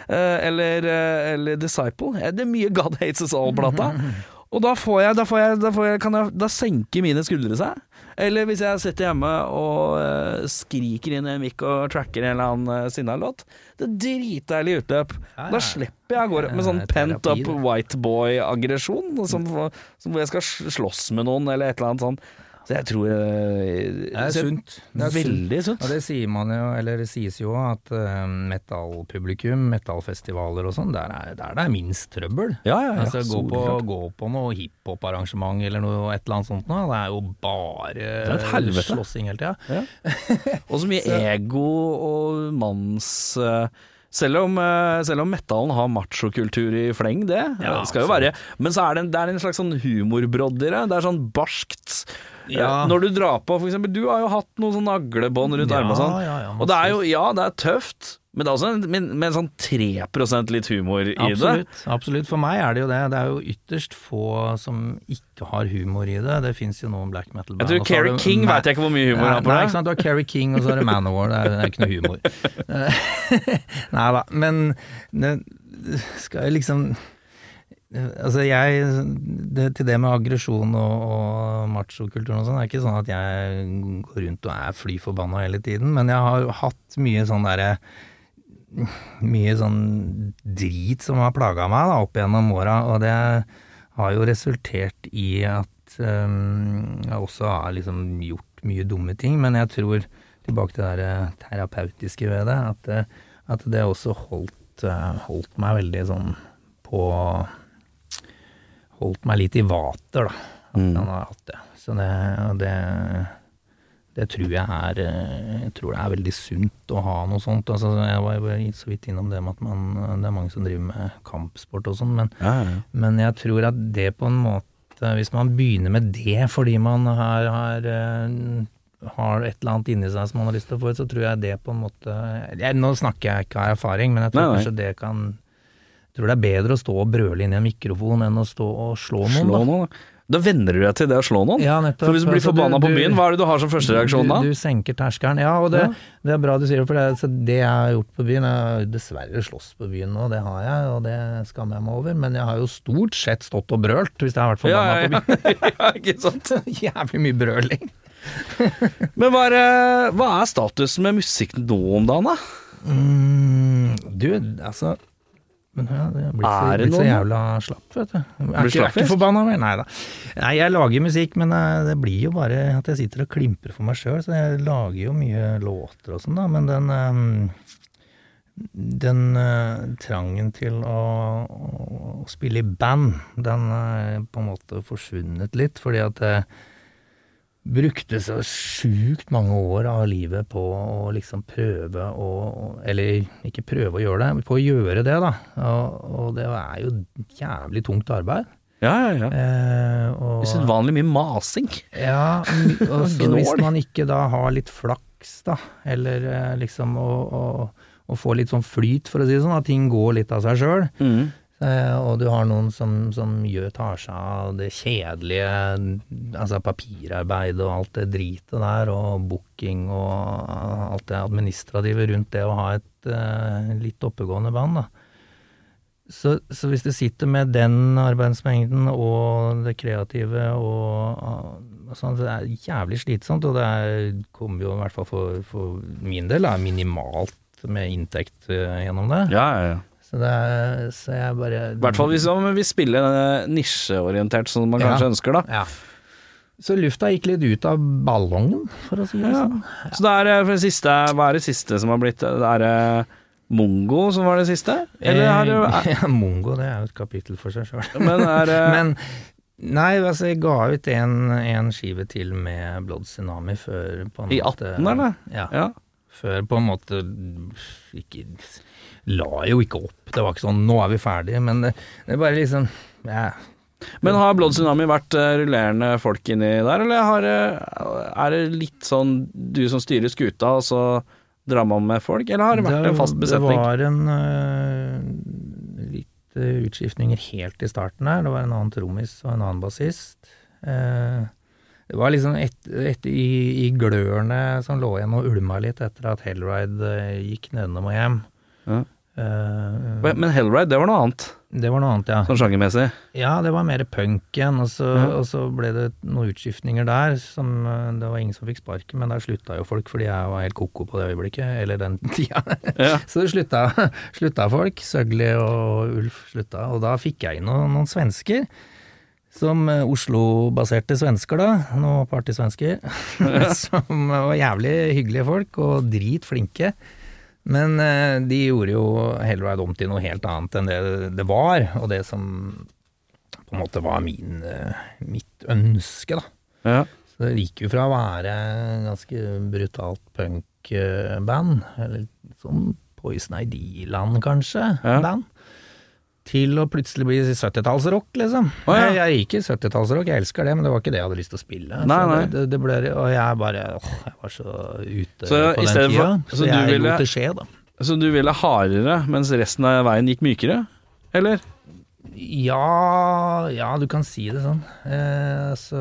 eh, eller, eh, eller Disciple. Eh, Det er mye God Hates Us All-plata. [LAUGHS] Og da får jeg, da får jeg, da får jeg, Da senker mine skuldre seg. Eller hvis jeg sitter hjemme og eh, skriker inn i en mic og tracker en eller annen uh, sinna-låt. Det er dritdeilig utløp. Da slipper jeg å gå med sånn pent up white boy-aggresjon. Hvor jeg skal slåss med noen, eller et eller annet sånt. Så jeg tror eh, Det er sunt. Det er Veldig sunt. Og det sier man jo, eller det sies jo at uh, metallpublikum, metallfestivaler og sånn, der er, der det er minst trøbbel. Ja, ja, ja. altså, gå, på, gå på noe hiphop-arrangement eller noe et eller annet sånt noe. det er jo bare er et slåssing hele tida. [LAUGHS] Og så mye ego og manns eh, selv om, eh, selv om metallen har machokultur i fleng, det Ja, skal jo være Men så er det en, det er en slags sånn humorbrodd i det. Det er sånn barskt. Ja. Når du drar på, for eksempel Du har jo hatt noen sånn naglebånd rundt Ja, armene og sånn. ja, ja, og det er jo Ja, det er tøft, Men det er også en, med, med en sånn 3 litt humor i det. Absolutt, absolutt. For meg er det jo det. Det er jo ytterst få som ikke har humor i det. Det fins jo noen black metal-band. Jeg tror har du King vet jeg ikke hvor mye humor han har på Nei, ikke sant. Du har Keri King, og så er det Manowar. Det er, det er ikke noe humor. [LAUGHS] [LAUGHS] nei da, men det skal jeg liksom Altså jeg det, Til det med aggresjon og, og machokulturen og sånn, er ikke sånn at jeg går rundt og er fly forbanna hele tiden, men jeg har hatt mye sånn derre mye sånn drit som har plaga meg da, opp gjennom åra, og det har jo resultert i at um, jeg også har liksom gjort mye dumme ting, men jeg tror, tilbake til det der eh, terapeutiske ved det, at, det- at det også holdt, eh, holdt meg veldig sånn på Holdt meg litt i vater, da. At Mm. han har hatt det. Så det, det det tror jeg er eh, Jeg tror det er veldig sunt å ha noe sånt. Altså, jeg var så vidt innom det med at man, det er mange som driver med kampsport og sånn, men, Ja, ja, men jeg tror at det på en måte Hvis man begynner med det fordi man har, har, eh, har et eller annet inni seg som man har lyst til å få ut, så tror jeg det på en måte jeg, Nå snakker jeg ikke av erfaring, men jeg tror Nei, nei. kanskje det kan tror det er bedre å stå og brøle inn i en mikrofon enn å stå og slå noen, Slå noen, da. Da venner du deg til det å slå noen. Ja, nettopp. For hvis du blir Altså, forbanna på byen, hva er det du har som første reaksjon da? Du, du senker terskelen. Ja, og det, Ja. det er bra du sier det, for det, det jeg har gjort på byen Jeg har dessverre slåss på byen nå, det har jeg, og det skammer jeg meg over. Men jeg har jo stort sett stått og brølt hvis jeg har vært forbanna ja, på byen. ja. [LAUGHS] ja, ikke sant? [LAUGHS] Jævlig mye brøling. [LAUGHS] Men hva er, eh, hva er statusen med musikk nå om dagen, da? Mm, du, altså men ja, det er blitt så, Er det blitt så jævla slapp, vet du. Jeg er, ikke, ikke forbanna mer, nei da. Nei, jeg lager musikk, men eh, det blir jo bare at jeg sitter og klimprer for meg sjøl, så jeg lager jo mye låter og sånn, da, men den eh, den eh, trangen til å, å spille i band, den er på en måte forsvunnet litt, fordi at jeg brukte så sjukt mange år av livet på å liksom prøve å Eller ikke prøve å gjøre det, men på å gjøre det, da. Og, og det er jo jævlig tungt arbeid. Ja, ja, ja. Eh, og, Usedvanlig mye masing. ja, og [LAUGHS] hvis man ikke da har litt flaks, da, eller eh, liksom å, å, å få litt sånn flyt, for å si det sånn, at ting går litt av seg sjøl, Mm. Eh, og du har noen som, som gjør, tar seg av det kjedelige, altså papirarbeidet og alt det dritet der, og booking og alt det administrative rundt det å ha et eh, litt oppegående band, da. Så, så hvis du sitter med den arbeidsmengden og det kreative og og sånn, det er jævlig slitsomt, og det er, kommer jo i hvert fall for, for min del er minimalt med inntekt eh, gjennom det. Ja, ja, ja. Så, er, så jeg bare I hvert fall hvis man vil spille eh, nisjeorientert, som man Ja. kanskje ønsker, da. Ja. Så lufta gikk litt ut av ballongen, for å si det Ja. sånn. Så det er eh, for det siste, hva er det siste som har blitt Det er eh, Mongo som var det siste? Eller er det er, [LAUGHS] Ja, Mongo, det er jo et kapittel for seg sjøl. Men er [LAUGHS] Men nei, altså, jeg ga ut en, en skive til med Blood Tsunami før på en I måte 18, eller? Ja. Ja. Før på en måte ikke La jo ikke opp. Det var ikke sånn 'nå er vi ferdige', men det, det er bare liksom ja. Men har Blood Tsunami vært eh, rullerende folk inni der, eller har, eh, er det litt sånn du som styrer skuta, og så drar man med folk, eller har det vært en fast besetning? Det var en uh, litt utskiftninger helt i starten her. Det var en annen trommis og en annen bassist. Eh, det var liksom et, et, i, i glørne som lå igjen og ulma litt etter at Hellride øh, gikk nedenom og hjem. Ja. Uh, Men Hellride, det var noe annet, det var noe annet, ja. sånn sjangermessig. Ja, det var mer punk igjen, og så, Ja. og så ble det noen utskiftninger der som øh, Det var ingen som fikk sparken, men der slutta jo folk fordi jeg var helt ko-ko på det øyeblikket, eller den [LAUGHS] tida. Ja. Så det slutta, [LAUGHS] slutta folk. Søgli og Ulf slutta, og da fikk jeg inn noen, noen svensker. Som eh, Oslo-baserte svensker, da. Noen partysvensker. [LAUGHS] [LAUGHS] som var jævlig hyggelige folk, og dritflinke. Men eh, de gjorde jo Hellride om til noe helt annet enn det det var, og det som på en måte var min, eh, mitt ønske, da. Ja. Så det gikk jo fra å være ganske brutalt punkband, eller sånn Poison ID-land kanskje, Ja. band, til å plutselig bli 70-tallsrock, liksom. Oh, ja. Jeg, jeg liker 70-tallsrock, jeg elsker det, men det var ikke det jeg hadde lyst til å spille. Nei, nei. Det, det ble, og jeg bare åh, jeg var så ute Så på den tida. for- Så, så du jeg ville- lot det skje, da. Så du ville hardere, mens resten av veien gikk mykere? Eller? Ja, ja, du kan si det sånn. Eh, så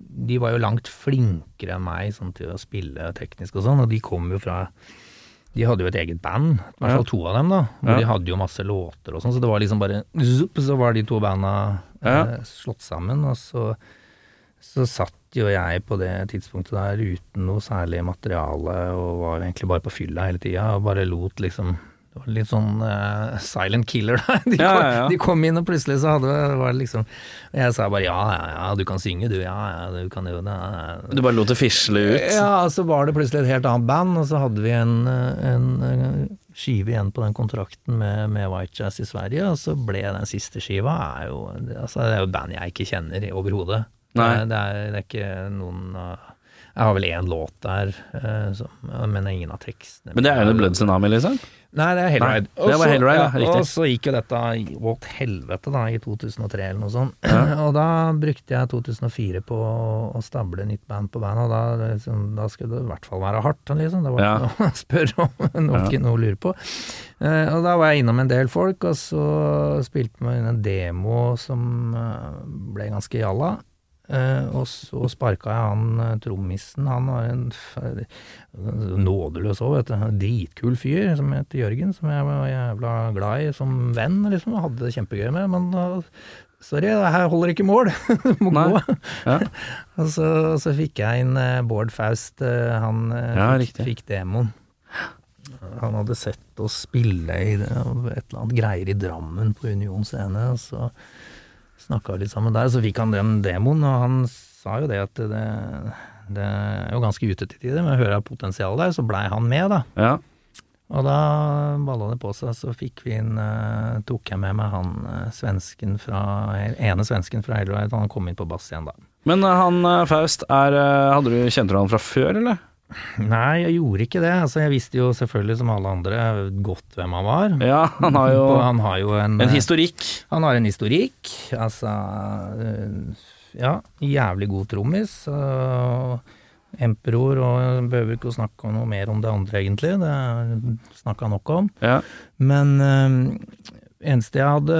De var jo langt flinkere enn meg sånn, til å spille teknisk og sånn, og de kom jo fra De hadde jo et eget band, i hvert fall to av dem, da. Hvor Ja. de hadde jo masse låter og sånn, så det var liksom bare zup, Så var de to banda Ja. eh, slått sammen, og så så satt jo jeg på det tidspunktet der uten noe særlig materiale, og var egentlig bare på fylla hele tida, og bare lot liksom Det var litt sånn uh, silent killer der. [LAUGHS] De, Ja, kom, ja, ja. de kom inn, og plutselig så hadde var det liksom Jeg sa bare ja, ja, ja, du kan synge du, ja, ja, du kan jo det. Du bare lot det fisle ut? Ja, så var det plutselig et helt annet band, og så hadde vi en, eh, en eh, skive igjen på den kontrakten med, med White Jazz i Sverige, og så ble den siste skiva er jo, det- altså, det er jo band jeg ikke kjenner overhodet. Det, det, det er ikke noen uh, Jeg har vel én låt der, uh, som, men ingen av tekstene. Men det er jo Blood Tsunami, liksom? Nei, det er Hellride. Nei, det var Hellride, ja, riktig. Og så gikk jo dette åt helvete da, i 2003 eller noe sånt. [CLEARS THROAT] og da brukte jeg 2004 på å, stable nytt band på bandet, og da, liksom, da skulle det i hvert fall være hardt, liksom. Det var Ja. ikke noe å [LAUGHS] spørre om, noe, ja. noe å lure på. Uh, og da var jeg innom en del folk, og så spilte vi inn en demo som eh, ble ganske jalla. Eh, og så sparka jeg han eh, trommisen, han var en nådeløs òg, vet du. Dritkul fyr som het Jørgen, som jeg var jævla glad i som venn, liksom. Hadde det kjempegøy med. Men uh, sorry, det her holder ikke mål. [LAUGHS] Må gå. Ja. [LAUGHS] og så, så fikk jeg inn eh, Bård Faust, han Ja, fikk, fikk demoen. Han hadde sett oss spille i det, et eller annet greier i Drammen på Union scene, så snakka litt sammen der, så fikk han den demoen, og han sa jo det at det, det er jo ganske ute til tider, men hører jeg potensialet der, så blei han med, da. Ja. Og da balla det på seg, så fikk vi inn uh, Tok jeg med meg han uh, svensken fra ene svensken fra Hailride, han kom inn på bass igjen, da. Men uh, han eh, Faust, er, eh, hadde du, kjente du han fra før, eller? Nei, jeg gjorde ikke det. Altså, jeg visste jo selvfølgelig, som alle andre, godt hvem han var. Ja, han har jo han har jo en, en historikk. Han har en historikk. Altså øh, Ja, jævlig god trommis. Emperor, og behøver ikke å snakke noe mer om det andre, egentlig. Det snakka nok om. Ja. Men øh, eneste jeg hadde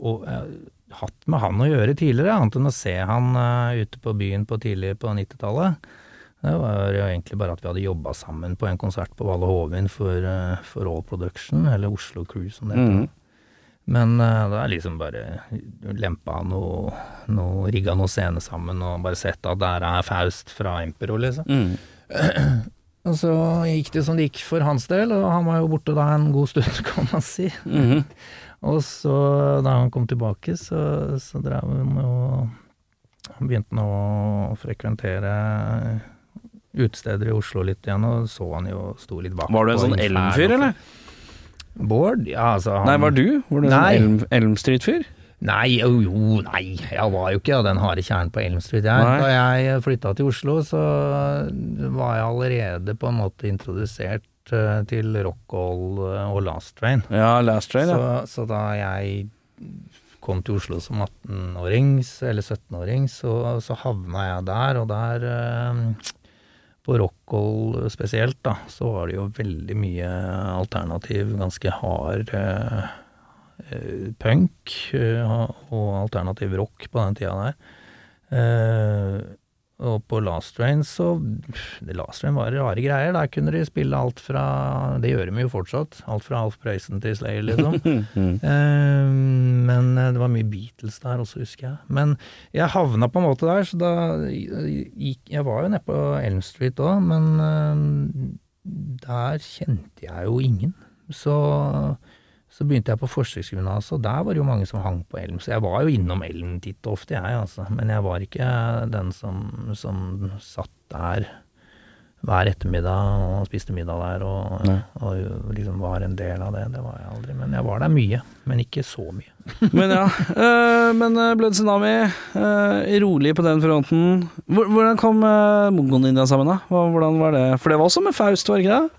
og, øh, hatt med han å gjøre tidligere, annet enn å se han øh, ute på byen på tidlig på 90-tallet, det var jo egentlig bare at vi hadde jobba sammen på en konsert på Valle Hovin for, øh, for All Production, eller Oslo Crew som det heter. Mm. Men uh, da er liksom bare lempa noe, noe Rigga noe scene sammen og bare sett at der er Faust fra Empero, liksom. Mm. [CLEARS THROAT] Og så gikk det som det gikk for hans del, og han var jo borte da en god stund, [LAUGHS] kan man si. Mhm. Og så, da han kom tilbake, så, så drev han og han begynte nå å frekventere utesteder i Oslo litt igjen, og så han jo sto litt bak. Var du en sånn. Elm-fyr, eller? Bård? Ja, altså han Nei, var du? Var du en sånn Elm, Street-fyr? Nei, jo, jo, nei, jeg var jo ikke den harde kjernen på Elm Street. Jeg. Da jeg flytta til Oslo, så var jeg allerede på en måte introdusert eh, til rock'n'roll og Last Train. Ja, Last Train, ja. Så, så da jeg kom til Oslo som 18-åring, eller 17-åring, så, så havna jeg der, og der eh, på rockhold spesielt, da, så var det jo veldig mye alternativ, ganske hard eh, eh, punk eh, og alternativ rock på den tida der. Eh, og på Last Train så Last Train var rare greier. Der kunne de spille alt fra Det gjør de jo fortsatt. Alt fra Alf Prøysen til Slayer, liksom. [LAUGHS] Mhm. Eh, men det var mye Beatles der også, husker jeg. Men jeg havna på en måte der, så da gikk Jeg var jo nede på Elm Street òg, men eh, der kjente jeg jo ingen. Så, så begynte jeg på forsøksgymnaset, og der var det jo mange som hang på Elm. Så jeg var jo innom Elm titt og ofte, jeg, altså. Men jeg var ikke den som, som satt der hver ettermiddag og spiste middag der og, og liksom var en del av det. Det var jeg aldri. Men jeg var der mye, men ikke så mye. [LAUGHS] Men ja. Øh, men eh, Blood Tsunami, øh, rolig på den fronten. Hvordan kom øh, Ninja sammen, da? Hvordan var det? For det var også med Faust, var det ikke det?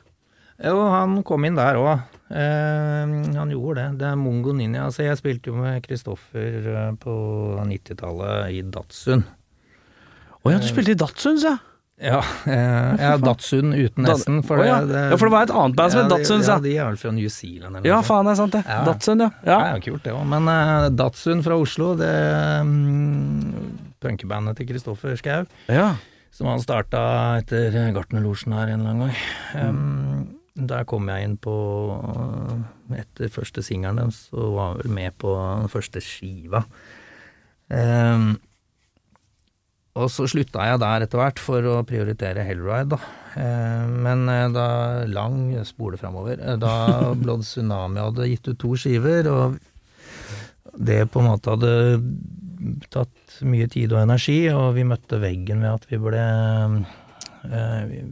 Jo, han kom inn der òg. Han gjorde det. Det er Mongo Ninja. Altså, jeg spilte jo med Kristoffer eh, på 90-tallet i Datsun. Å ja, du spilte i Datsuns, ja. Ja, eh, ja Datsun uten S-en. For oh, ja. ja, for det var et annet band som het ja, Datsun, sa ja, de er vel fra New Zealand eller Ja, noe sånt. faen, det er sant, det. Ja. Datsun, ja. Ja, ja. ja, kult det òg. Men eh, Datsun fra Oslo, det mm, punkebandet til Kristoffer Schau, ja. som han starta etter Gartnerlosjen her en eller annen gang. Um, der kom jeg inn på eh, Etter første singelen deres, og var vel med på den første skiva. Um, og så slutta jeg der etter hvert for å prioritere Hellride, da. Eh, Men eh, da lang [LAUGHS] spole framover. eh, Da Blood Tsunami hadde gitt ut to skiver, og det på en måte hadde tatt mye tid og energi, og vi møtte veggen ved at vi ble Vi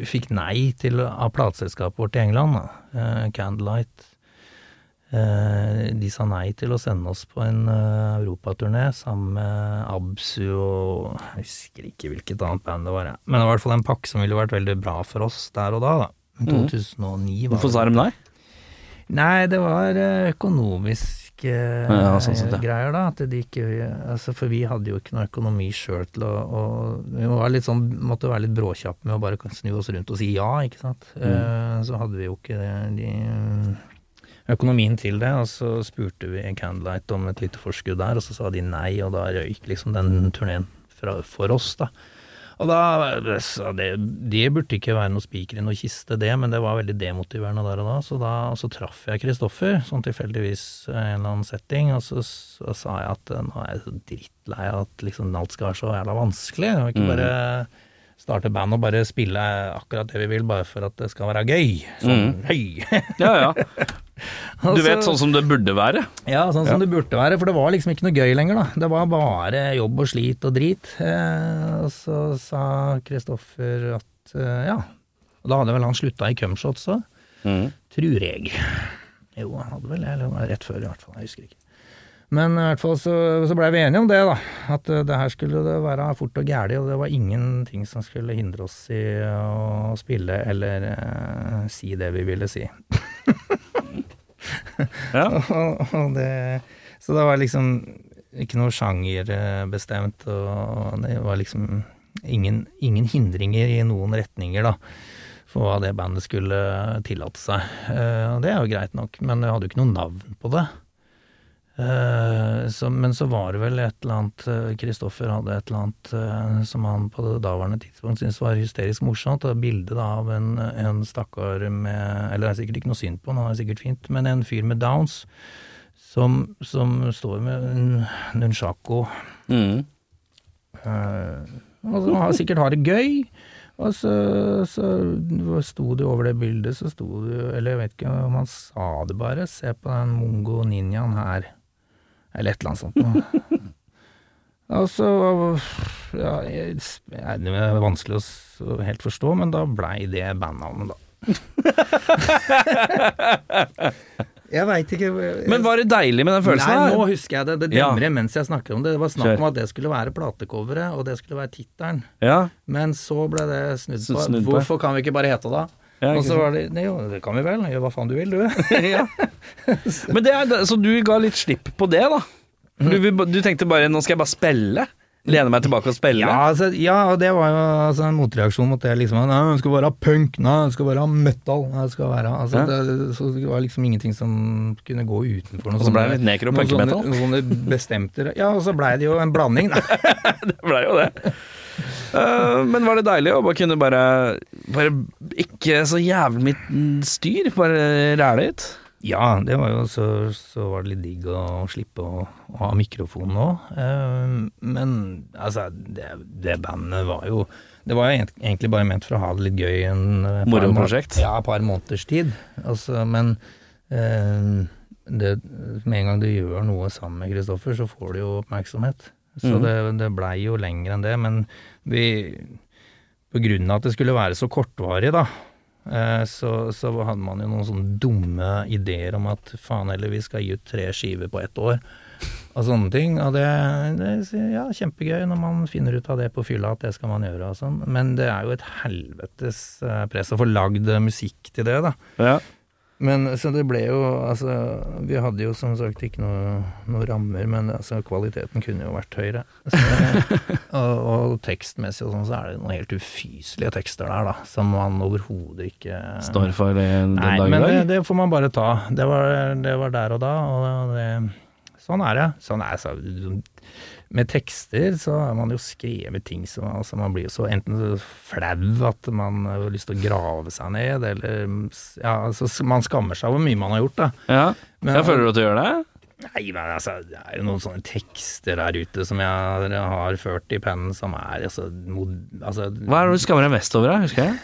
vi fikk nei til, av plateselskapet vårt i England. Eh, Candlelight. Eh, De sa nei til å sende oss på en eh, europaturné sammen med Absu og Jeg husker ikke hvilket annet band det var, men det var i hvert fall en pakke som ville vært veldig bra for oss der og da. da. 2009 var Mhm. Hvorfor sa de nei? Nei, det var eh, økonomiske eh, Ja, sånn greier, da. At de ikke, altså, for vi hadde jo ikke noe økonomi sjøl til å og Vi var litt sånn, måtte være litt bråkjappe med å bare snu oss rundt og si ja, ikke sant. Mm. Eh, så hadde vi jo ikke det, de, økonomien til det, og så spurte vi Candlelight om et lite forskudd der, og så sa de nei, og da røyk liksom den turneen for oss, da. Og da det, det burde ikke være noe spiker i noe kiste, det, men det var veldig demotiverende der og da. Så da så traff jeg Kristoffer, sånn tilfeldigvis i en eller annen setting, og så, så sa jeg at eh, nå er jeg så drittlei av at liksom alt skal være så jævla vanskelig. Og ikke bare starte band og bare spille akkurat det vi vil, bare for at det skal være gøy? Sånn [LAUGHS] høy. Ja, ja. [LAUGHS] Du vet sånn som det burde være? Ja, sånn som det burde være, for det var liksom ikke noe gøy lenger, da. Det var bare jobb og slit og drit. Eh, og så sa Kristoffer at eh, ja, og da hadde vel han slutta i Cumshots òg, Mm. tror jeg. Jo, han hadde vel det, eller rett før i hvert fall, jeg husker ikke. Men i hvert fall så, så blei vi enige om det, da. At eh, det her skulle det være fort og gæli, og det var ingenting som skulle hindre oss i å spille eller eh, si det vi ville si. [LAUGHS] Ja. og, og det, så det var liksom ikke noe sjangerbestemt, og det var liksom ingen, ingen hindringer i noen retninger, da, for hva det bandet skulle tillate seg. Eh, og det er jo greit nok, men jeg hadde jo ikke noe navn på det. Eh, så, men så var det vel et eller annet eh, Kristoffer hadde et eller annet eh, som han på det daværende tidspunkt syntes var hysterisk morsomt. Det bildet da av en, en stakkar med Eller det er sikkert ikke noe synd på han, han er sikkert fint, men en fyr med downs som, som står med en nunchako Mm. eh, og som har, sikkert har det gøy. Og så, så sto det over det bildet, så sto det Eller jeg vet ikke om han sa det bare. Se på den mongo ninjaen her. Eller et eller annet sånt. Og så ja, Det er vanskelig å helt forstå, men da blei det bandnavnet, da. [LAUGHS] jeg veit ikke Men var det deilig med den følelsen? Nei, da? nå husker jeg det. Det Ja. demrer mens jeg snakker om det. Det var snakk om at det skulle være platecoveret, og det skulle være tittelen. Ja, Men så ble det snudd på. Snudd på. Hvorfor kan vi ikke bare hete det? Ja, og så var det Nei, jo, det kan vi vel. Gjør hva faen du vil, du. [LAUGHS] ja. Men det er, så du ga litt slipp på det, da? Du, du tenkte bare 'nå skal jeg bare spille'? Lene meg tilbake og spille? Ja, altså, ja, og det var jo altså, en motreaksjon mot det. liksom, Nei, det skal være punk, nei, det skal være metal. Nei, det skal være, altså, Ja. det, så det var liksom ingenting som kunne gå utenfor noe Og så ble det litt noen punkemetal? Sånne, sånne bestemte Ja, og så blei det jo en blanding, da. [LAUGHS] det ble jo det. Eh, men var det deilig å bare kunne bare Bare ikke så jævlig mitt styr, bare ræle ut? Ja, det var jo så, så var det litt digg å slippe å, å ha mikrofon nå. Uh, men altså, det, det bandet var jo Det var jo egentlig bare ment for å ha det litt gøy en eh, Moroprosjekt? Ja, et par måneders tid. Altså, men uh, det, med en gang du gjør noe sammen med Kristoffer, så får du jo oppmerksomhet. Så mm. det, det blei jo lenger enn det. Men vi På grunn av at det skulle være så kortvarig, da, eh, så, så hadde man jo noen sånne dumme ideer om at faen heller, vi skal gi ut tre skiver på ett år. Og sånne ting. Og det, det ja, kjempegøy når man finner ut av det på fylla, at det skal man gjøre og sånn. Men det er jo et helvetes eh, press å få lagd musikk til det, da. Ja. Men så det ble jo Altså, vi hadde jo som sagt ikke noe, noe rammer, men altså, kvaliteten kunne jo vært høyere. Så, [LAUGHS] og, og tekstmessig og sånn, så er det noen helt ufyselige tekster der, da, som man overhodet ikke Står for det den Nei, dag i men det, det får man bare ta. Det var, det var der og da, og det, sånn er det. Sånn er så, med tekster så har man jo skrevet ting som altså Man blir jo så enten flau at man har lyst til å grave seg ned, eller ja, altså, Man skammer seg over hvor mye man har gjort, da. Ja. Men- jeg føler du at du gjør det? Nei, men altså, det er jo noen sånne tekster der ute som jeg har ført i pennen, som er altså, mod, altså Hva er det du skammer deg mest over, da? Husker jeg?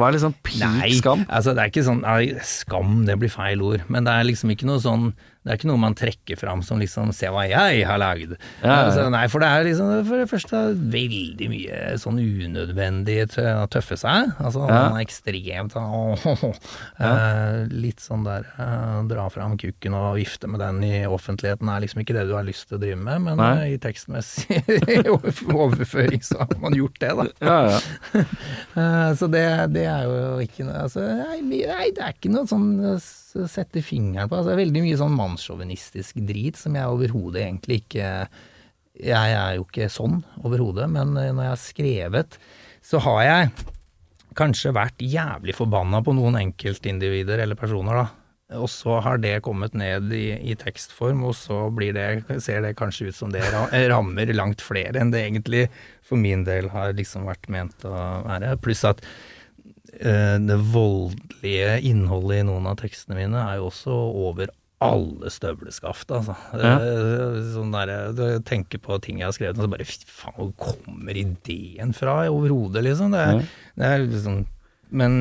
Hva er liksom peak Nei, skam? altså det er ikke sånn nei, Skam, det blir feil ord. Men det er liksom ikke noe sånn Det er ikke noe man trekker fram som liksom Se hva jeg har lagd. Ja, ja. Altså, nei, for det er liksom for det første veldig mye sånn unødvendig å tøffe seg. Altså Ja. man er ekstremt sånn åh, eh, Litt sånn der eh, dra fram kukken og vifte med den i offentligheten er liksom ikke det du har lyst til å drive med, men eh, i tekstmessig [LAUGHS] overføring så har man gjort det, da. Ja, ja. [LAUGHS] Eh, Så det, det er jo ikke noe altså, nei, det er ikke noe sånn å s- sette fingeren på. Altså, det er veldig mye sånn mannssjåvinistisk drit som jeg overhodet egentlig ikke Jeg er jo ikke sånn overhodet, men eh, når jeg har skrevet, så har jeg kanskje vært jævlig forbanna på noen enkeltindivider eller personer, da. Og så har det kommet ned i, i tekstform, og så blir det, ser det kanskje ut som det rammer langt flere enn det egentlig for min del har liksom vært ment å være. Pluss at det voldelige innholdet i noen av tekstene mine er jo også over alle støvleskaft, altså. Ja. Eh, Sånn der, du tenker på ting jeg har skrevet, og så bare fy faen, hvor kommer ideen fra overhodet, liksom? Det er, det er liksom Men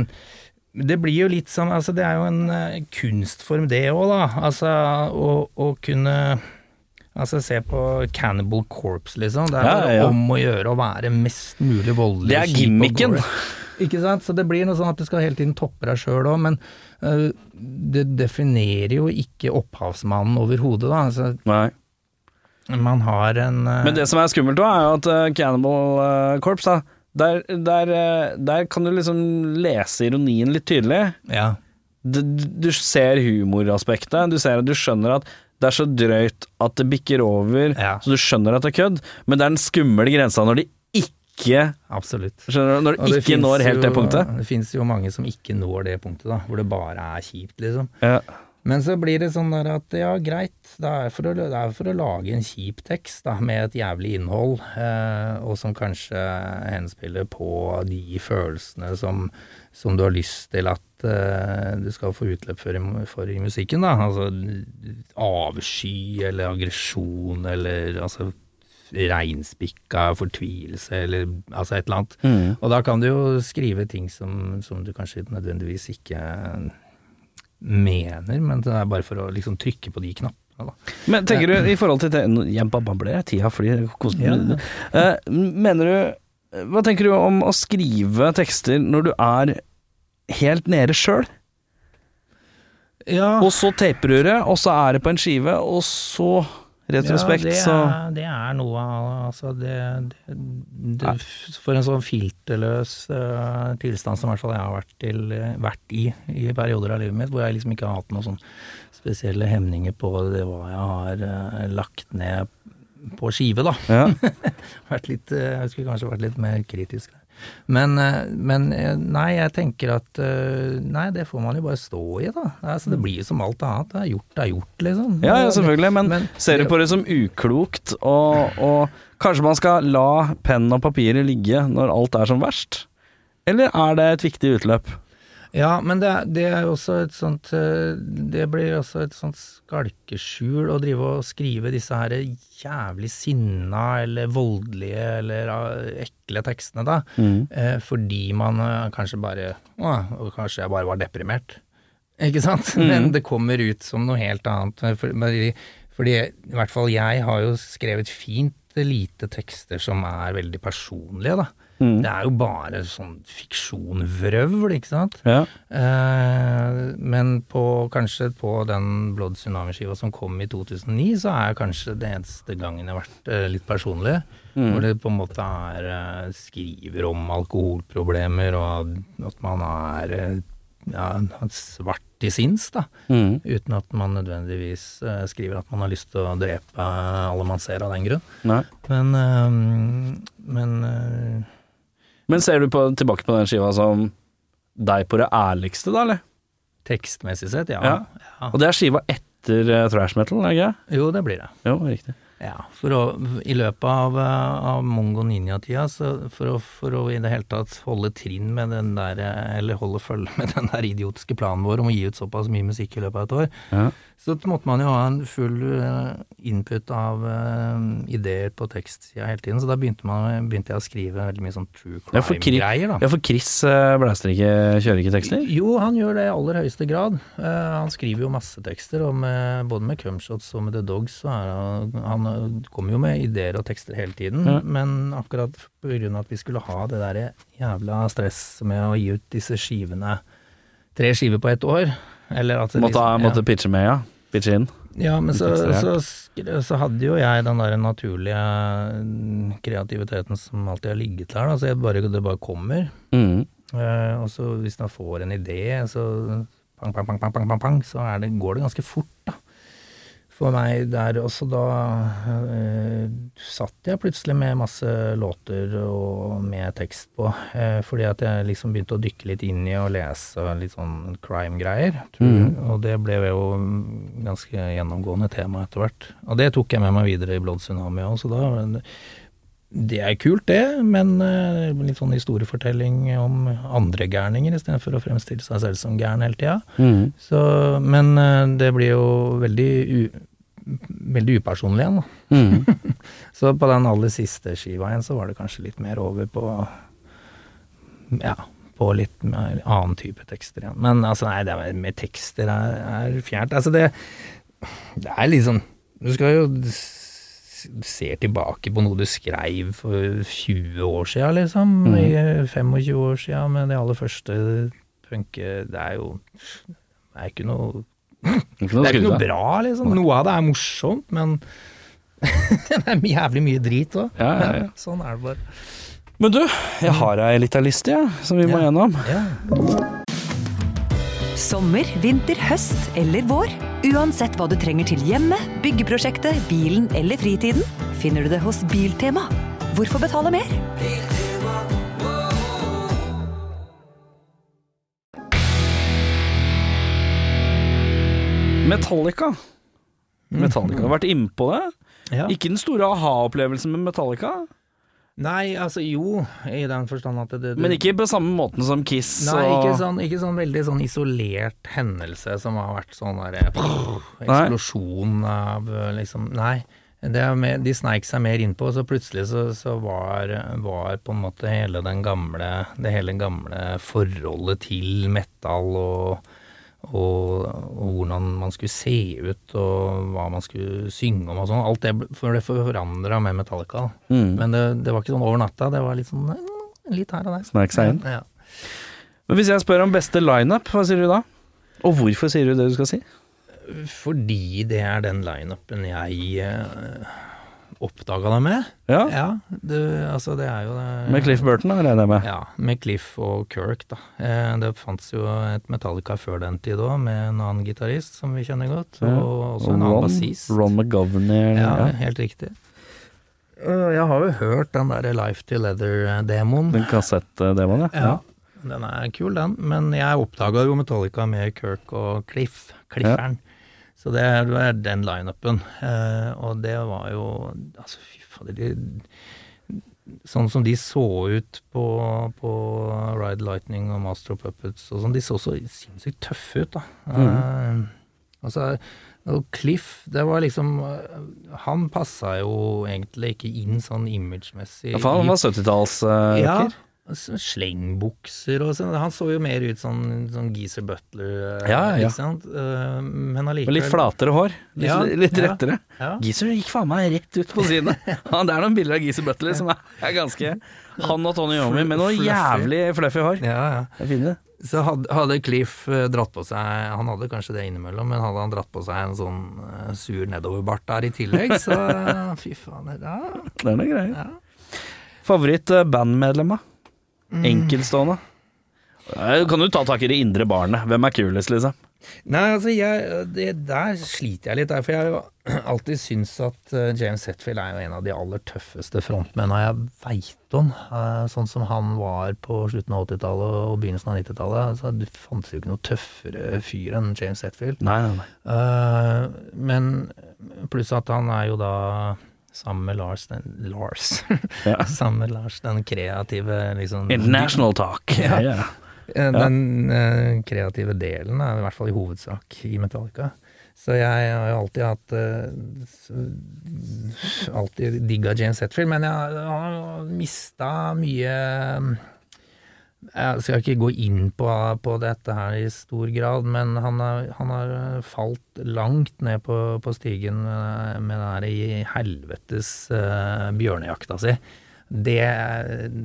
det blir jo litt som Altså, det er jo en eh, kunstform, det òg, da. Altså, å, å kunne Altså, se på Cannibal Corpse, liksom. Det er Ja, ja, ja. om å gjøre å være mest mulig voldelig. Det er gimmicken. [LAUGHS] Ikke sant? Så det blir noe sånn at du skal hele tiden toppe deg sjøl òg, men uh, det definerer jo ikke opphavsmannen overhodet, da. Altså, Nei. man har en uh... Men det som er skummelt òg, er jo at uh, Cannibal Corpse, da, der, der, der kan du liksom lese ironien litt tydelig. Ja. Du, du ser humoraspektet, du ser at du skjønner at det er så drøyt at det bikker over, Ja. så du skjønner at det er kødd, men det er den skumle grensa når de ikke Absolutt. Skjønner du? Når du ikke når helt det punktet. Det fins jo mange som ikke når det punktet, da, hvor det bare er kjipt, liksom. Ja. Men så blir det sånn der at ja, greit, det er for å, det er for å lage en kjip tekst da, med et jævlig innhold, eh, og som kanskje henspiller på de følelsene som, som du har lyst til at eh, du skal få utløp for, i- for i musikken, da. Altså avsky eller aggresjon eller altså reinspikka fortvilelse eller altså et eller annet. Mm. Og da kan du jo skrive ting som, som du kanskje nødvendigvis ikke mener, men det er bare for å liksom trykke på de knappene, da. Men tenker du i forhold til det Jeg babler, tida flyr. Ja. Eh, mener du Hva tenker du om å skrive tekster når du er helt nede sjøl? Ja, Og så taper det, og så er det på en skive, og så retrospekt, ja det, så er, det er noe altså det, det, det, For en sånn filterløs uh, tilstand som i hvert fall jeg har vært, til, vært i i perioder av livet mitt, hvor jeg liksom ikke har hatt noen sånn spesielle hemninger på det hva jeg har uh, lagt ned på skive, da. ja. [LAUGHS] vært litt, eh, jeg skulle kanskje vært litt mer kritisk. Men, eh, men eh, nei, jeg tenker at eh, Nei, det får man jo bare stå i, da. Altså, det blir jo som alt annet. Det er gjort, det er gjort, liksom. ja, ja, selvfølgelig, men, Men- ser du på det som uklokt, og, og kanskje man skal la penn og papiret ligge når alt er som verst? Eller er det et viktig utløp? Ja, men det, det er også et sånt eh, Det blir også et sånt skalkeskjul å drive og skrive disse her jævlig sinna eller voldelige eller eh, ekle tekstene, da. Eh, fordi man kanskje bare Å, kanskje jeg bare var deprimert. Ikke sant? Men det kommer ut som noe helt annet. For- Fordi, fordi i hvert fall jeg har jo skrevet fint lite tekster som er veldig personlige, da. Det er jo bare sånn fiksjonvrøvl, ikke sant. Ja. Eh, men på, kanskje på den Blood Tsunami-skiva som kom i 2009, så er kanskje det eneste gangen jeg har vært eh, litt personlig. Hvor det på en måte er eh, skriver om alkoholproblemer, og at man er eh, ja, svart i sinns, da. Mm. Uten at man nødvendigvis eh, skriver at man har lyst til å drepe alle man ser av den grunn. Nei. Men, eh, men eh, Men ser du på, tilbake på den skiva som deg på det ærligste, da, eller? tekstmessig sett, ja. Ja. ja. Og det er skiva etter uh, thrash metal, er det ikke? Jo, det blir det. Jo, riktig. Ja, for å, I løpet av, eh, av Mongo Ninja-tida, for for å i det hele tatt holde trinn med den der, eh, eller holde følge med [LAUGHS] den der idiotiske planen vår om å gi ut såpass mye musikk i løpet av et år, Ja. så måtte man jo ha en full eh, input av uh, ideer på tekstsida hele tiden. Så da begynte, man, begynte jeg å skrive veldig mye sånn true crime-greier, da. ja, for Chris uh, Blæster ikke, kjører ikke tekster? Jo, han gjør det i aller høyeste grad. Uh, han skriver jo masse tekster, og med, både med Cumshots og med The Dogs så er han, han eh, kommer jo med ideer og tekster hele tiden. Ja. Men akkurat av at vi skulle ha det der jævla stress med å gi ut disse skivene, tre skiver på ett år, eller at Måtte, liksom- måtte pitche med, ja. Pitche inn. ja, men så, så, så hadde jo jeg den der naturlige mm, kreativiteten som alltid har ligget der, da, så jeg bare, det bare kommer. Mm. Eh, og så hvis man får en idé, så pang, pang, pang, pang, pang, pang, pang så er det, går det ganske fort, da. For meg der også, da eh, satt jeg plutselig med masse låter og med tekst på, eh, fordi at jeg liksom begynte å dykke litt inn i og lese litt sånn crime-greier. Mm. Og det ble jo ganske gjennomgående tema etter hvert. Og det tok jeg med meg videre i Blood Tsunami òg, så da det er kult, det, men eh, litt sånn historiefortelling om andre gærninger istedenfor å fremstille seg selv som gæren hele tida. Mm. Men eh, det blir jo veldig, veldig upersonlig igjen, da. Mm. [LAUGHS] Så på den aller siste skiva igjen, så var det kanskje litt mer over på Ja, på litt mer annen type tekster igjen. Men altså, nei, det er, med tekster er, er fjernt. Altså, det, det er liksom Du skal jo ser tilbake på noe du skreiv for 20 år siden, liksom. Mm. I 25 år siden med det aller første punke... Det er jo Det er Ikke noe det er ikke noe bra, liksom. Noe av det er morsomt, men [LAUGHS] det er jævlig mye drit òg. Ja, ja, ja. Sånn er det bare. Men du, jeg har ei lita liste, jeg, som vi må gjennom. Ja. Sommer, vinter, høst eller vår. Uansett hva du trenger til hjemmet, byggeprosjektet, bilen eller fritiden, finner du det hos Biltema. Hvorfor betale mer? Metallica. Metallica. Du har vært innpå det. Ja. Ikke den store aha-opplevelsen med Metallica, Nei, altså jo, i den forstand at det, det men ikke på samme måten som Kiss Nei, og ikke sånn, ikke sånn veldig sånn isolert hendelse som har vært sånn derre Eksplosjon av liksom Nei. Det er mer, de sneik seg mer innpå, så plutselig så, så var, var på en måte hele den gamle Det hele gamle forholdet til metal og, og, og hvordan man skulle se ut og hva man skulle synge om og sånn. Alt det ble forandra med Metallica. Mm. Men det, det var ikke sånn over natta, det var litt sånn litt her og der. Snek seg inn. Ja. Men hvis jeg spør om beste lineup, hva sier du da? Og hvorfor sier du det du skal si? Fordi det er den lineupen jeg eh, oppdaga det med. Ja, Ja, det, altså det er jo det Med Cliff Burton, regner jeg med. Ja, med Cliff og Kirk, da. Eh, det fantes jo et Metallica før den tid òg, med en annen gitarist som vi kjenner godt, og Ja. også en annen bassist. Ron McGovney. Ja, Ja, helt riktig. Eh, Jeg har jo hørt den derre Life to Leather-demoen. Den kassettdemoen, ja. Ja. Den er kul, den. Men jeg oppdaga jo Metallica med Kirk og Cliff. Clifferen. Så det er den lineupen. Eh, og det var jo Altså, fy fader. Sånn som de så ut på, på Ride Lightning og Master of Puppets og sånn, de så så sinnssykt tøffe ut, da. Eh, altså, og Cliff, det var liksom eh, Han passa jo egentlig ikke inn sånn imagemessig. Ja, for han var 70-tallsrocker. Ja, altså, slengbukser og sånn. Han så jo mer ut som sånn Geezer Butler, eh, Ja, ja. ikke sant? Eh, Men allikevel litt flatere hår. Litt, Ja, litt rettere. Ja. Geezer gikk faen meg rett ut på siden. [LAUGHS] Det er noen bilder av Geezer Butler som er, er ganske Han og Tony Yomi med noe jævlig fluffy hår. Ja, ja. Det er fine. Så hadde, Cliff eh, dratt på seg Han hadde kanskje det innimellom, men hadde han dratt på seg en sånn sur nedoverbart der i tillegg, så [LAUGHS] fy faen. Ja, Det er noe greier. ja. Favoritt-bandmedlem, da? Mm. Enkeltstående? Eh, Kan du ta tak i det indre barnet? Hvem er kulest, liksom? Nei, altså, jeg, det, der sliter jeg litt, der, for jeg har jo [CLEARS THROAT] alltid syntes at eh, James Hetfield er jo en av de aller tøffeste frontmennene jeg veit om. Eh, sånn som han var på slutten av 80-tallet og begynnelsen av 90-tallet. Altså, det fantes jo ikke noe tøffere fyr enn James Hetfield. Nei, nei, nei. Men pluss at han er jo da sammen med Lars den, Lars. [LAUGHS] Ja. sammen med Lars, den kreative liksom International talk. [LAUGHS] Ja. Ja. Eh, Den uh, kreative delen er i hvert fall i hovedsak i Metallica. Så jeg har jo alltid hatt uh, Alltid digga James Hetfield, men jeg har mista mye Jeg skal ikke gå inn på, på dette her i stor grad, men han har, han har falt langt ned på, på stigen med, med den her i helvetes uh, bjørnejakta si. Det,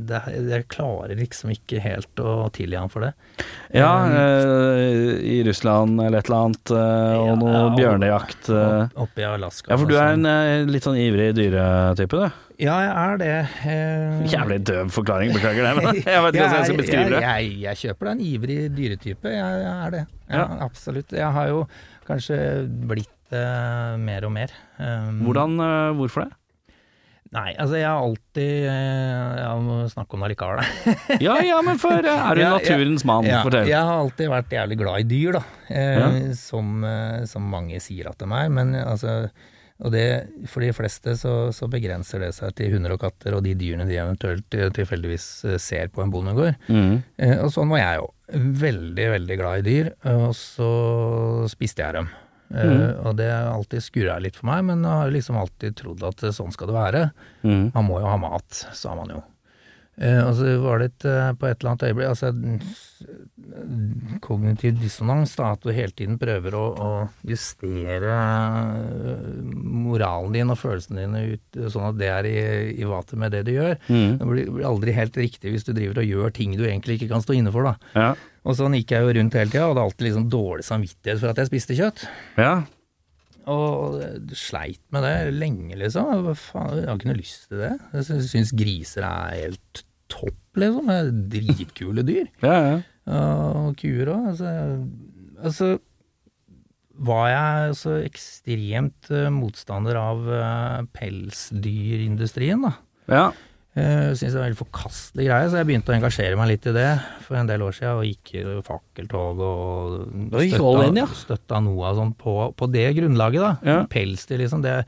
det, jeg klarer liksom ikke helt å tilgi han for det. Ja, eh, i Russland eller et eller annet, eh, og Ja, noe ja, bjørnejakt. eh. Opp- Oppe i Alaska. Ja, for du er en eh, litt sånn ivrig dyretype, du. Ja, jeg er det. Eh, [LAUGHS] Jævlig døv forklaring, beklager det, men [LAUGHS] jeg vet ikke hvordan jeg skal beskrive det. Jeg, jeg, jeg kjøper deg en ivrig dyretype, jeg, er det. Ja, Ja. Absolutt. Jeg har jo kanskje blitt det mer og mer. Um, Hvordan, eh, hvorfor det? Nei, altså jeg har alltid ja, Jeg må snakke om det likevel, da. [LAUGHS] Ja, ja, men for eh, er du Ja, ja. naturens mann? Ja, Fortell. jeg har alltid vært jævlig glad i dyr, da. Eh, Ja. som, eh, som mange sier at de er. Men altså og det, For de fleste så, så begrenser det seg til hunder og katter og de dyrene de eventuelt eh, tilfeldigvis eh, ser på en bondegård. Mm. Eh, og sånn var jeg jo. Veldig, veldig glad i dyr. Og så spiste jeg dem. Eh, Mhm. Og det har alltid skurra litt for meg, men jeg har liksom alltid trodd at eh, sånn skal det være. Mm. Man må jo ha mat, sa man jo. Eh, og så var det et, på et eller annet øyeblikk altså, Kognitiv dissonans, da, at du hele tiden prøver å, å justere moralen din og følelsene dine ut, sånn at det er i, i vater med det du gjør. Mm. Det blir aldri helt riktig hvis du driver og gjør ting du egentlig ikke kan stå inne for, da. Ja. Og sånn gikk jeg jo rundt hele tida, og hadde alltid liksom dårlig samvittighet for at jeg spiste kjøtt. ja. Og sleit med det lenge, liksom. Faen, Jeg har ikke noe lyst til det. Jeg syns griser er helt topp, liksom. Det er dritkule dyr. Ja, ja. Og kuer òg. Altså, altså var jeg så ekstremt eh, motstander av eh, pelsdyrindustrien, da. ja. Jeg syns det var en veldig forkastelig greie, så jeg begynte å engasjere meg litt i det for en del år siden, og gikk i fakkeltog og støtta, inn, ja. støtta, noe av sånn på, på det grunnlaget, da. Ja. Pelsdyr, liksom. Det,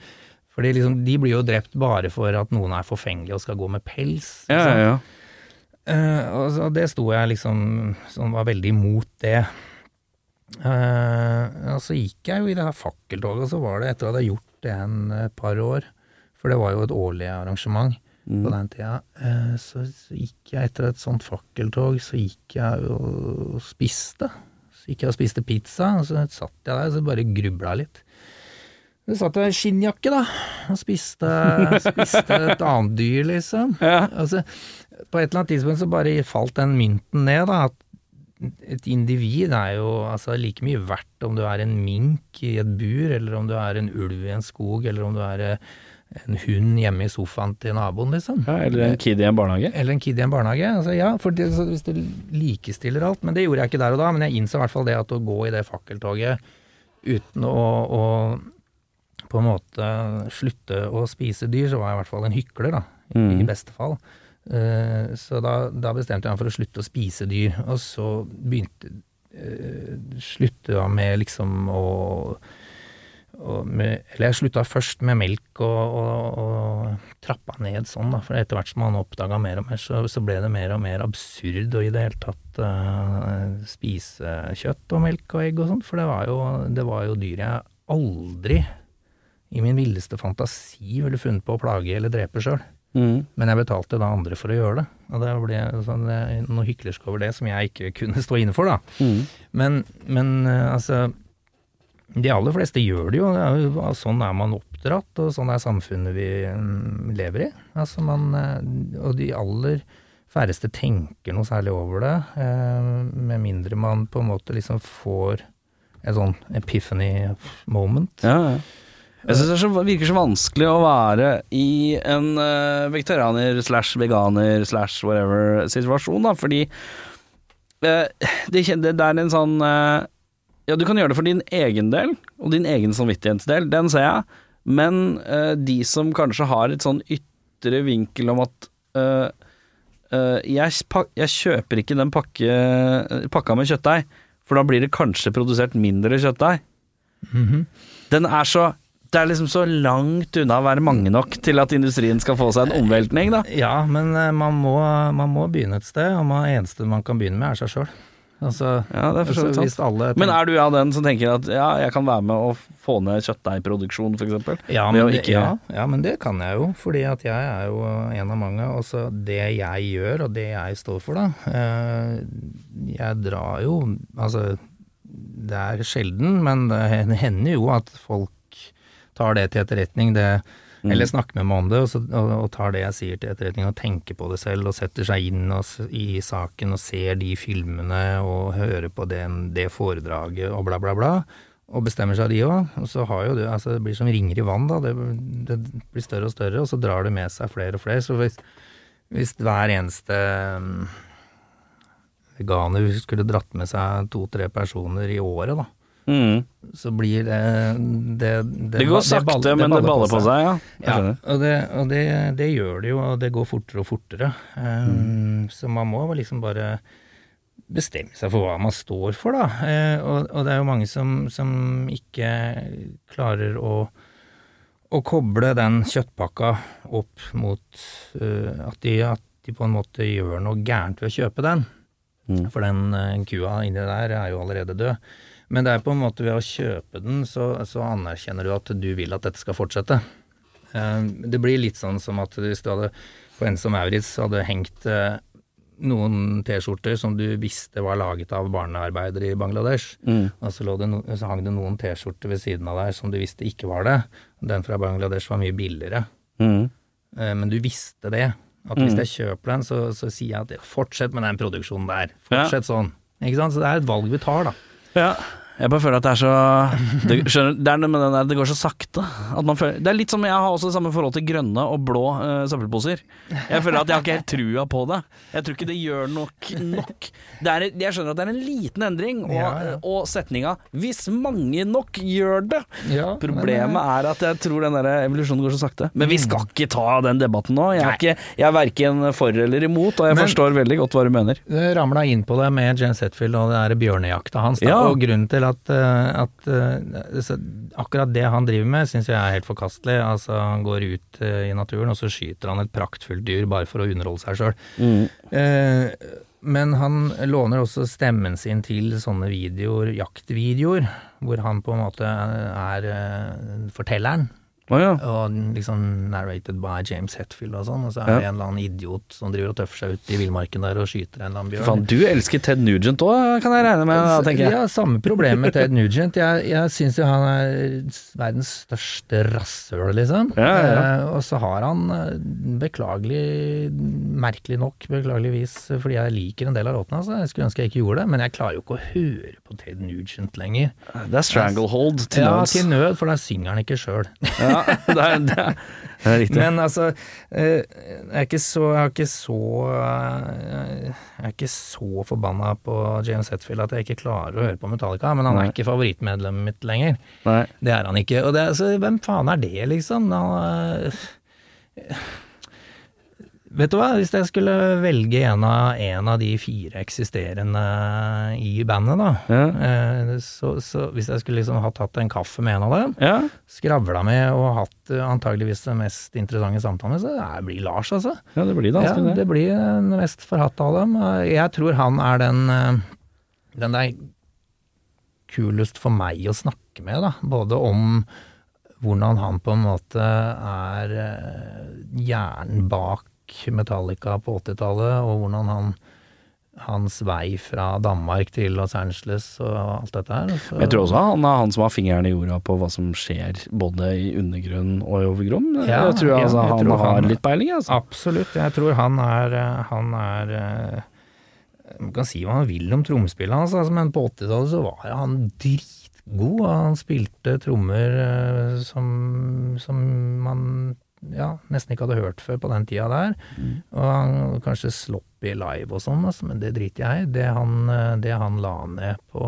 fordi liksom, de blir jo drept bare for at noen er forfengelige og skal gå med pels. ja, ja, ja. Uh, og så det sto jeg liksom Som var veldig imot det. Uh, og så gikk jeg jo i det her fakkeltoget, og så var det etter at jeg hadde gjort det en et par år, for det var jo et årlig arrangement Mm. på den tida, eh, så, gikk jeg etter et sånt fakkeltog, så gikk jeg og spiste. Så gikk jeg og spiste pizza, og så satt jeg der og så bare grubla litt. Så satt jeg i skinnjakke, da, og spiste, [LAUGHS] spiste et annet dyr, liksom. Ja. Altså, på et eller annet tidspunkt så bare falt den mynten ned, da. At et individ er jo altså, like mye verdt om du er en mink i et bur, eller om du er en ulv i en skog, eller om du er eh, en hund hjemme i sofaen til naboen, liksom. ja. Eller en kid i en barnehage. Eller en kid i en barnehage. Altså, ja, for det, så hvis du likestiller alt. Men det gjorde jeg ikke der og da. Men jeg innså i hvert fall det at å gå i det fakkeltoget uten å, å på en måte slutte å spise dyr, så var jeg i hvert fall en hykler, da. I Mm. beste fall. Uh, så da, da bestemte jeg meg for å slutte å spise dyr. Og så begynte uh, Slutte da med liksom å med, eller jeg slutta først med melk og, og, og trappa ned sånn, da. For etter hvert som man oppdaga mer og mer, så, så ble det mer og mer absurd å i det hele tatt uh, spise kjøtt og melk og egg og sånt. For det var, jo, det var jo dyr jeg aldri i min villeste fantasi ville funnet på å plage eller drepe sjøl. Mm. Men jeg betalte da andre for å gjøre det. Og det ble sånn, eh, noe hyklersk over det som jeg ikke kunne stå inne for, da. Mm. Men, men eh, altså De aller fleste gjør det jo. Sånn er man oppdratt, og sånn er samfunnet vi mm, lever i. Altså man, eh, og de aller færreste tenker noe særlig over det, eh, med mindre man på en måte liksom får et sånn epiphany moment. Ja, ja. Jeg syns det er virker så vanskelig å være i en uh, vegetarianer slash veganer slash whatever situasjon, da, fordi eh, det, er en sånn eh, Ja, du kan gjøre det for din egen del, og din egen samvittighetsdel, den ser jeg. Men uh, de som kanskje har et sånn ytre vinkel om at uh, uh, jeg, jeg kjøper ikke den pakke, pakka med kjøttdeig, for da blir det kanskje produsert mindre kjøttdeig. Den er så Det er liksom så langt unna å være mange nok til at industrien skal få seg en omveltning, da. Ja, men man må, man må begynne et sted, og det eneste man kan begynne med, er seg sjøl. Altså, Ja, det er for så vidt alle Men er du av den som tenker at ja, jeg kan være med å få ned kjøttdeigproduksjon, f.eks.? ja men, ikke- ja, ja, men det kan jeg jo, fordi at jeg er jo en av mange. Og så det jeg gjør, og det jeg står for, da. Eh, jeg drar jo Altså, det er sjelden, men det hender jo at folk tar det til etterretning. Det, Eller snakker med meg om det, og, så, og, og tar det jeg sier til etterretning, og tenker på det selv, og setter seg inn og, i saken og ser de filmene og hører på den, det foredraget og bla, bla, bla. Og bestemmer seg de òg. Og så har jo det altså Det blir som ringer i vann, da. Det, det blir større og større, og så drar det med seg flere og flere. Så hvis, hvis hver eneste mm, veganer skulle dratt med seg to-tre personer i året, da, Mm. så blir det Det, Det går sakte, baller- men det baller på seg, ja. Jeg Ja, og, det, og det, det gjør det jo, og det går fortere og fortere. Um, Så man må liksom bare bestemme seg for hva man står for, da. Eh, og, og det er jo mange som, som ikke klarer å, å koble den kjøttpakka opp mot uh, at, de, at de på en måte gjør noe gærent ved å kjøpe den. Mm. For den uh, kua inni der er jo allerede død. Men det er på en måte ved å kjøpe den, så, så anerkjenner du at du vil at dette skal fortsette. Eh, Det blir litt sånn som at hvis du hadde på en som Maurits hadde hengt eh, noen T-skjorter som du visste var laget av barnearbeidere i Bangladesh, Mm. og så, no, så hang det noen T-skjorter ved siden av der som du visste ikke var det. Den fra Bangladesh var mye billigere, Mm. Eh, men du visste det. At hvis jeg kjøper den, så, så sier jeg at fortsett med den produksjonen der. Fortsett sånn. Ikke sant? Så det er et valg vi tar, da. Ja. Jeg bare føler at det er så Det, skjønner, det er noe med den der, det går så sakte. At man føler, det er litt som jeg har også det samme forhold til grønne og blå uh, søppelposer. Jeg føler at jeg har ikke helt trua på det. Jeg tror ikke det gjør nok nok. Det er, jeg skjønner at det er en liten endring, og, Ja, ja. og setninga 'hvis mange nok gjør det'. Ja, Problemet er at jeg tror den der evolusjonen går så sakte. Men vi skal ikke ta den debatten nå. Jeg er, ikke, jeg er verken for eller imot, og jeg Men- forstår veldig godt hva du mener. Du ramla inn på det med James Hetfield og det der bjørnejakta hans. Da. Og grunnen til at, eh, at eh, akkurat det han driver med, syns jeg er helt forkastelig. Altså, han går ut eh, i naturen, og så skyter han et praktfullt dyr bare for å underholde seg sjøl. Eh, men han låner også stemmen sin til sånne videoer, jaktvideoer, hvor han på en måte er fortelleren. Å ja. Og liksom narrated by James Hetfield og sånn, og så er Ja. det en eller annen idiot som driver og tøffer seg ut i villmarken der og skyter en eller annen bjørn. Faen, du elsker Ted Nugent òg, kan jeg regne med, da, tenker jeg. Ja, samme problem med Ted Nugent. Jeg, jeg syns jo han er verdens største rasshøl, liksom. Ja. Eh, og så har han eh, beklagelig, merkelig nok, beklageligvis, fordi jeg liker en del av låtene hans. Jeg skulle ønske jeg ikke gjorde det, men jeg klarer jo ikke å høre på Ted Nugent lenger. Det er stranglehold til ja, til nød, for da synger han ikke sjøl. Ja, det er, det er, det er riktig. Men altså, eh, jeg er ikke så Jeg er ikke så eh, Jeg er ikke så forbanna på James Hetfield at jeg ikke klarer å høre på Metallica, men han Nei. er ikke favorittmedlemmet mitt lenger. Nei. Det er han ikke. Og det, altså, så hvem faen er det, liksom? Han, eh, vet du hva, hvis jeg skulle velge en av, en av de fire eksisterende i bandet, da, Ja. eh, så, så hvis jeg skulle liksom ha tatt en kaffe med en av dem, Ja. skravla med og hatt eh, antageligvis den mest interessante samtalen, så det blir Lars, altså. ja, det blir Ja, det. det blir den mest forhatte av dem. Eh, Jeg tror han er den, eh, den der kulest for meg å snakke med, da. Både om hvordan han på en måte er eh, hjernen bak Metallica på 80-tallet, og hvordan han hans vei fra Danmark til Los Angeles og alt dette her. Så- Jeg tror også han er han som har fingeren i jorda på hva som skjer både i undergrunn og i overgrunn. Ja, jeg tror altså, jeg han tror har han- litt peiling, altså. Absolutt. Jeg tror han er Han er eh, Man kan si hva man vil om trommespillet hans, altså, men på 80-tallet så var han dritgod. Han spilte trommer eh, som, som man ja, nesten ikke hadde hørt før på den tida der. Og han, kanskje Sloppy live og sånn, altså, men det driter jeg i. Det han, eh, det han la, ned på,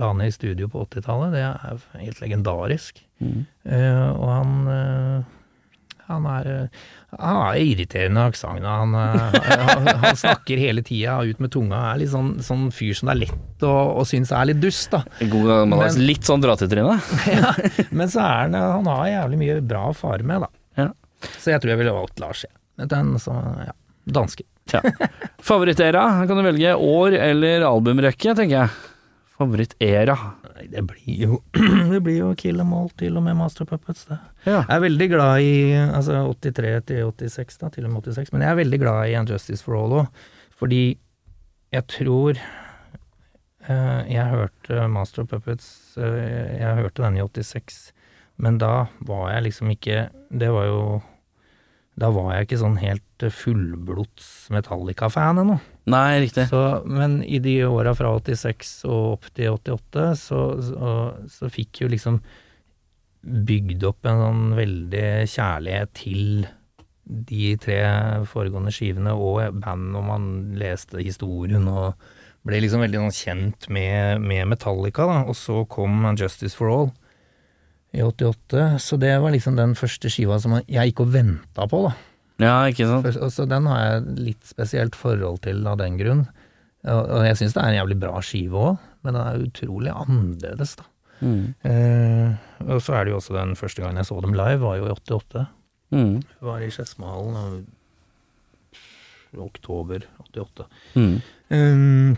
la ned i studio på 80-tallet, det er helt legendarisk. Eh, og han uh, han er, han er irriterende aksent. Han, han, han snakker hele tida ut med tunga. Er litt sånn, sånn fyr som det er lett å, å synes er litt dust, da. God gammeldags, Men- litt sånn dra til trynet. [LAUGHS] Ja, men så er han, han har jævlig mye bra å fare med, da. Så jeg tror jeg ville valgt Lars, jeg. Den, som ja, danske. Ja. Favorittera? Kan du velge år eller albumrekke, tenker jeg. Favorittera. Nei, Det blir jo [CLEARS THROAT] Det blir jo Kill Em All til og med Master Puppets, det. Ja. Jeg er veldig glad i altså 83 til 86, da, til og med 86, men jeg er veldig glad i Unjustice for All òg, fordi jeg tror eh, Jeg hørte Master Puppets eh, Jeg hørte den i 86, men da var jeg liksom ikke Det var jo Da var jeg ikke sånn helt fullblods Metallica-fan ennå. Nei, riktig. Så, men i de åra fra 86 og opp til 88, så, så, så fikk jo liksom bygd opp en sånn veldig kjærlighet til de tre foregående skivene og band, og man leste historien og ble liksom veldig sånn kjent med, med Metallica, da. Og så kom Justice for All i 88, så det var liksom den første skiva som jeg gikk og venta på, da. Ja, ikke sant. Og Så den har jeg litt spesielt forhold til av den grunn. Og jeg syns det er en jævlig bra skive òg, men den er utrolig annerledes, da. Mm. Eh, og så er det jo også den første gangen jeg så dem live, var jo i 88. Mm. Var i Skedsmohallen i oktober 88. Mm. Um,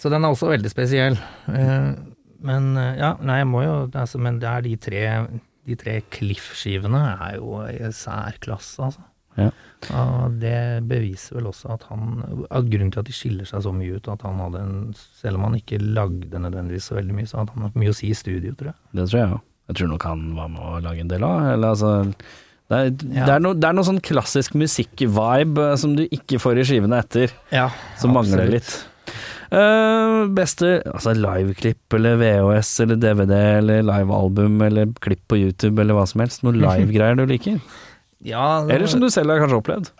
så den er også veldig spesiell. Eh, men eh, ja, nei, jeg må jo altså, Men det er de tre De tre Cliff-skivene er jo i særklasse, altså. Ja. Og det beviser vel også at han at Grunnen til at de skiller seg så mye ut, at han hadde en Selv om han ikke lagde nødvendigvis så veldig mye, så hadde han nok mye å si i studio, tror jeg. Det tror jeg òg. Jeg tror nok han var med å lage en del av. Eller altså det er, Ja. det, er no, det er noe sånn klassisk musikk-vibe eh, som du ikke får i skivene etter, Ja, som mangler litt. Eh, beste altså liveklipp eller VHS eller DVD eller livealbum eller klipp på YouTube eller hva som helst. Noe [LAUGHS] livegreier du liker. Ja, det Eller som du selv har kanskje opplevd.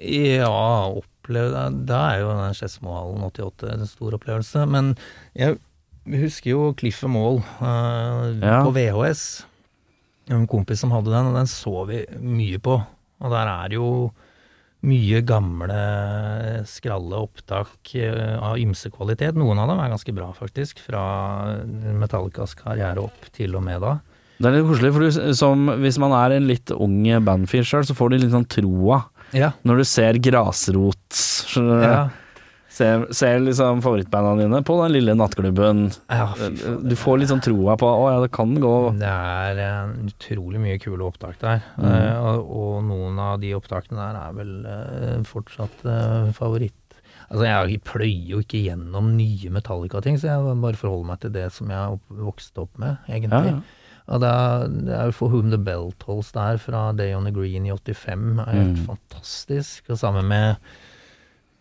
Ja, opplevd Da er jo den Skedsmohallen 88 en stor opplevelse. Men jeg husker jo Cliff and Mall eh, Ja. på VHS. En kompis som hadde den, og den så vi mye på. Og der er jo mye gamle, skralle opptak eh, av ymse kvalitet. Noen av dem er ganske bra, faktisk. Fra Metallicas karriere opp til og med da. Det er litt koselig, for du, som, hvis man er en litt ung bandfyr sjøl, så får du litt sånn troa Ja. når du ser grasrot. Ja. Ser, ser liksom favorittbandene dine på den lille nattklubben. ja. Du får litt sånn troa på å ja, det kan gå. Det er eh, utrolig mye kule opptak der. Mm. Uh, og, og noen av de opptakene der er vel uh, fortsatt eh, favoritt. Altså Jeg pløyer jo ikke gjennom nye Metallica-ting, så jeg bare forholder meg til det som jeg opp, vokste opp med, egentlig. Ja, ja. Og det er, det er For Whom The Bell Tolls der fra Day On The Green i 85 er helt Mm. fantastisk. Og sammen med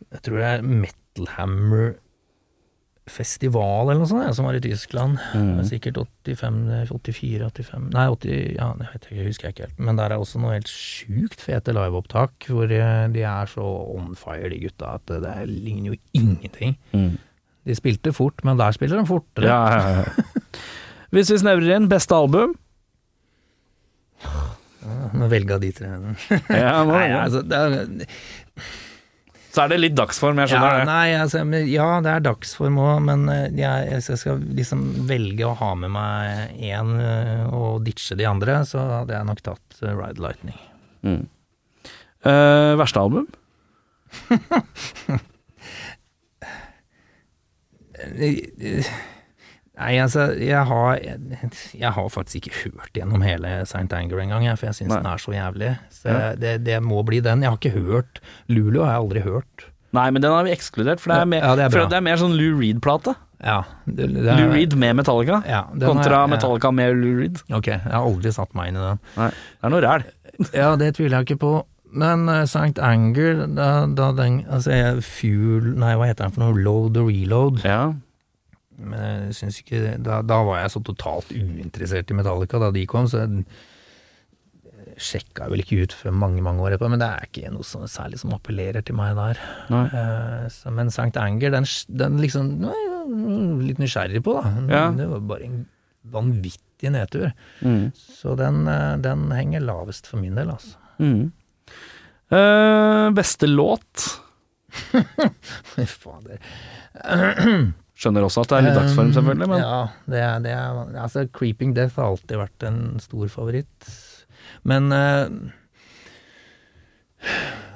Jeg tror det er Metal Hammer Festival eller noe sånt, jeg, som var i Tyskland. Mm. Er Sikkert 85, 84, 85 Nei, 80, ja, det vet jeg husker jeg ikke helt. Men der er også noe helt sjukt fete liveopptak, hvor eh, de er så on fire, de gutta, at det, det ligner jo ingenting. Mm. De spilte fort, men der spiller de fortere. Ja, ja, ja. [LAUGHS] Hvis vi snevrer inn beste album Nå velge av de tre. ja, må, [LAUGHS] Nei, altså, det er, Så er det litt dagsform, jeg ja, skjønner det. nei, altså, ja, det er dagsform òg, men eh, jeg, jeg skal liksom velge å ha med meg én og ditche de andre, så hadde jeg nok tatt eh, Ride Lightning. Mm. Eh, verste album? [LAUGHS] Nei, altså, jeg har, jeg har faktisk ikke hørt gjennom hele St. Anger engang, for jeg syns den er så jævlig. Så Ja. det, det må bli den. Jeg har ikke hørt Lulu har jeg aldri hørt. Nei, men den har vi ekskludert, for det er mer, Ja, det er det er mer sånn Lou Reed-plate. Ja, det, det er- Lou Reed med Metallica, ja, kontra jeg- Metallica med Lou Reed. Ok, jeg har aldri satt meg inn i den. Nei, det er noe ræl. [LAUGHS] Ja, det tviler jeg ikke på. Men uh, St. Anger, da, da den Altså, Fuel Nei, hva heter den for noe? Load og reload. Ja. Men jeg syns ikke da, da var jeg så totalt uinteressert i Metallica da de kom, så jeg, sjekka vel ikke ut før mange mange år etterpå, men det er ikke noe sånn særlig som appellerer til meg der. Nei. Eh, så, men St. Anger, den, den liksom er jeg litt nysgjerrig på, da. Ja. Det var bare en vanvittig nedtur. Mm. Så den, eh, den henger lavest for min del, altså. Mm. Uh, beste låt? [LAUGHS] Fader. [CLEARS THROAT] Skjønner også at det er litt dagsform, selvfølgelig, men Ja, det er, det er Altså, Creeping Death har alltid vært en stor favoritt. Men uh,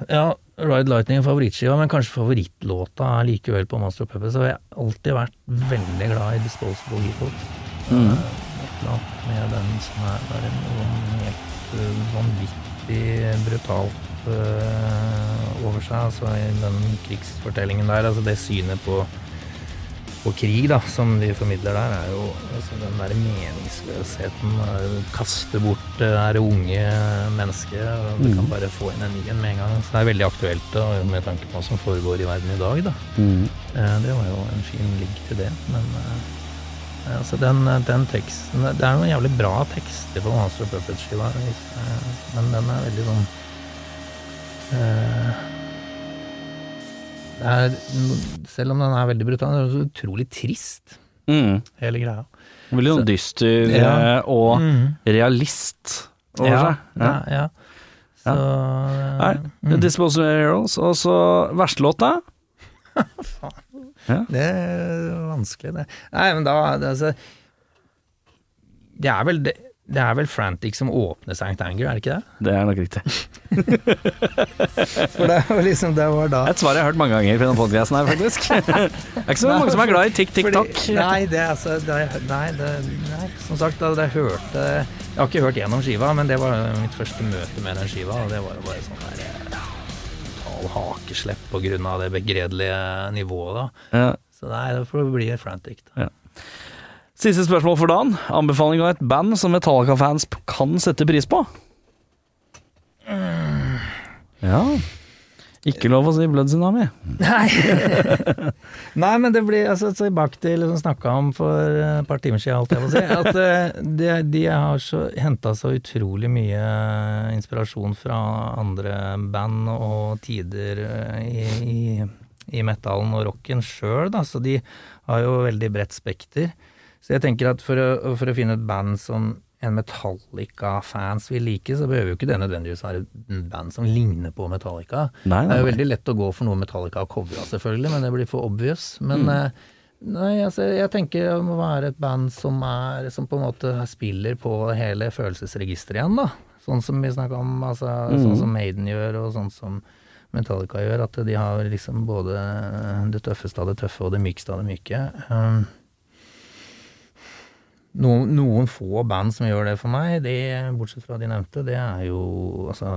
Ja, Ride Lightning er favorittskiva, men kanskje favorittlåta er likevel på Master of Puppets. Så jeg har alltid vært veldig glad i Disposable Heroes. Mm. Uh, med den som er bare noe helt uh, vanvittig brutalt over seg. Altså i den krigsfortellingen der, altså det synet på på krig da, som de formidler der, er jo altså, den der meningsløsheten. eh, Kaste bort det der unge mennesket. Du Du kan bare få inn en ny en med en gang. Så det er veldig aktuelt da, med tanke på hva som foregår i verden i dag. da. Mm. Eh, Det var jo en fin ligg til det. Men eh, altså den, den teksten Det er noen jævlig bra tekster på Master of Puppets-skiva, eh, men den er veldig sånn eh, er, selv om den er veldig brutal, den er så utrolig trist, Mm. hele greia. Veldig sånn Så- dyster Ja. eh, og Mm. realist over ja, seg. ja, ja. Så Nei, mm. Disposable Heroes. Og så verste låta? [LAUGHS] Det er vanskelig, det. Nei, men da det, altså, det er vel det, det er vel Frantic som åpner St. Anger, er det ikke det? Det er nok riktig. [LAUGHS] For det var liksom det var da Et svar jeg har hørt mange ganger på denne podkasten her, faktisk. [LAUGHS] Det er ikke så mange som er glad i tikk-tikk-takk. Nei, det er altså det, er- nei, det, nei, som sagt, da jeg hørte Jeg har ikke hørt gjennom skiva, men det var mitt første møte med den skiva, og det var jo bare sånn der eh, total hakeslepp på grunn av det begredelige nivået, da. Ja. Så nei, det får bli Frantic, da. Siste spørsmål for dagen. Anbefaling av et band som Metallica-fans kan sette pris på? Ja Ikke lov å si Blood Tsunami. Nei. [LAUGHS] Nei, men det blir altså tilbake til det vi snakka om for et par timer siden, alt jeg må si. [LAUGHS] At eh, de, de har så henta så utrolig mye inspirasjon fra andre band og tider eh, i, i, i metallen og rocken sjøl, da. Så de har jo veldig bredt spekter. Så jeg tenker at for å, for å finne et band som en Metallica-fans vil like, så behøver jo ikke det nødvendigvis være et band som ligner på Metallica. Nei, Det er jo veldig lett å gå for noe Metallica har covra, selvfølgelig, men det blir for obvious. Men mm. nei, altså, jeg tenker det må være et band som, er, som på en måte spiller på hele følelsesregisteret igjen, da. Sånn som vi snakka om, altså, sånn som Maiden gjør, og sånn som Metallica gjør. At de har liksom både det tøffeste av det tøffe og det mykeste av det myke. Um, noen, noen få band som gjør det for meg, det, bortsett fra de nevnte, det er jo altså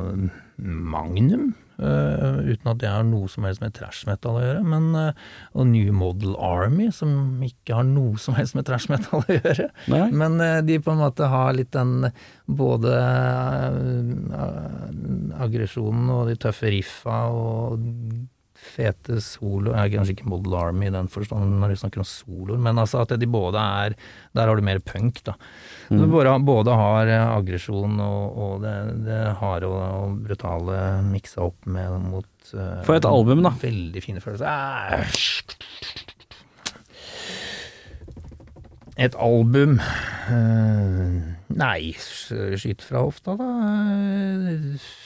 Magnum. Uh, uten at det har noe som helst med trash metal å gjøre. Men, uh, og New Model Army, som ikke har noe som helst med trash metal å gjøre. Nei. Men uh, de på en måte har litt den både aggresjonen og de tøffe riffa og fete solo er Kanskje ikke Model Army i den forstand når vi snakker om soloer, men altså at de både er Der har du mer punk, da. Du både, både har eh, aggresjon og, og det, det harde og, og brutale miksa opp med mot uh, For et album, da. Veldig fine følelser. Et album uh, Nei, skyt fra hofta, da. Uh,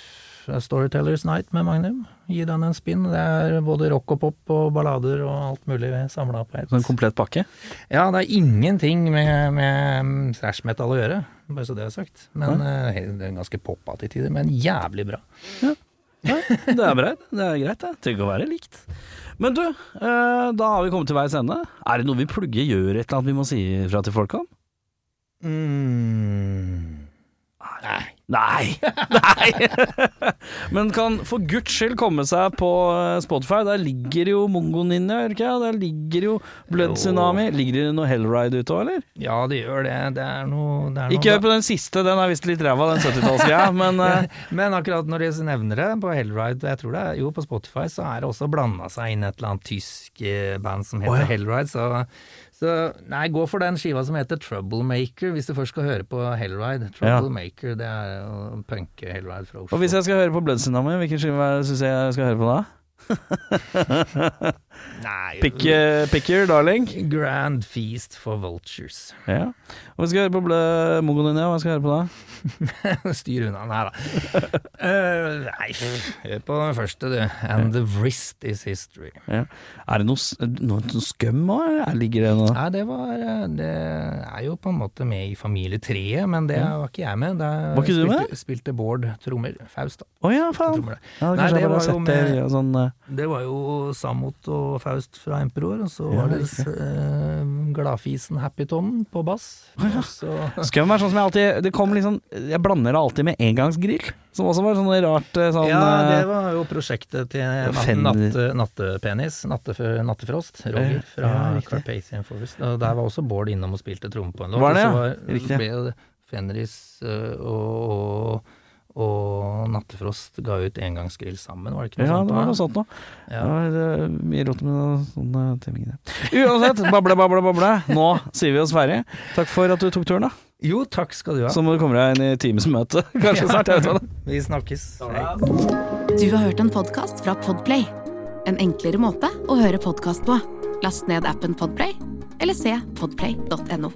Storytellers Night med Magnum. Gi den en spinn. Det er både rock og pop og ballader og alt mulig samla på ett. En komplett pakke. Ja, det er ingenting med, med thrash metal å gjøre, bare så det er sagt. Men eh, det er ganske poppa til tider, men jævlig bra. Det er bra. det er greit det. Trenger ikke å være likt. Men du, eh, da har vi kommet til veis ende. Er det noe vi plugger gjør et eller annet vi må si fra til folk om? Mm. Nei. Nei! [LAUGHS] Nei! Men kan for guds skyld komme seg på eh, Spotify. Der ligger jo Mongo Ninja? Der ligger jo Blood Tsunami. Ligger det noe Hellride ute òg, eller? Ja, det gjør det. Det er noe, det er Ikke hør på den siste, den er visst litt ræva, den 70-tallsgreia, [LAUGHS] men eh, Men akkurat når de nevner det på Hellride, jeg tror det er, jo på Spotify, så er det også blanda seg inn et eller annet tysk eh, band som heter oh, ja. Hellride. Så, så nei, gå for den skiva som heter Troublemaker, hvis du først skal høre på Hellride. Troublemaker, det er jo punke-Hellride fra Oslo. Og hvis jeg skal høre på Bloodsynami, hvilken skive syns jeg jeg skal høre på da? [LAUGHS] Nei, Pick, pick your darling. Grand Feast for Vultures. Ja. Og vi skal høre på Mongolia, hva skal jeg høre på da? [LAUGHS] Styr unna. Nei da. Uh, nei, hør på den første, du. And the wrist is history. Ja. Er det noe, noe, skum òg? Ligger det noe Nei, det var eh, Det er jo på en måte med i familietreet, men det var ikke jeg med. Det Var ikke du spilte, med? Spilte Bård trommer. Faust, da. Å ja, faen! Ja, Nei, det var sett det sånn uh... Det var jo Samot og Faust fra Emperor, og så Ja, var det eh, Gladfisen Happy Tom på bass. Og så Skum er sånn som jeg alltid Det kom liksom Jeg blander det alltid med engangsgrill, som også var sånn rart eh, sånn Ja, det eh, var jo prosjektet til nat Fender. natte, Nattepenis, Nattefrost, Roger fra ja. Carpathian Forest. Og der var også Bård innom og spilte tromme på en låt. Var det, ja? var- Riktig. Fenris eh, og, og, og Nattefrost ga ut engangsgrill sammen, var det ikke noe Ja, sånt? det var noe sånt noe. Det var eh, mye rot med sånne ting. Uansett, bable, bable, bable. Nå sier vi oss ferdig. Takk for at du tok turen, da. Jo, takk skal du ha. Så må du komme deg inn i Teams møte [LAUGHS] kanskje snart. Jeg vet hva det Vi snakkes. Hei. Du har hørt en podkast fra Podplay. En enklere måte å høre podkast på. Last ned appen Podplay, eller se podplay.no.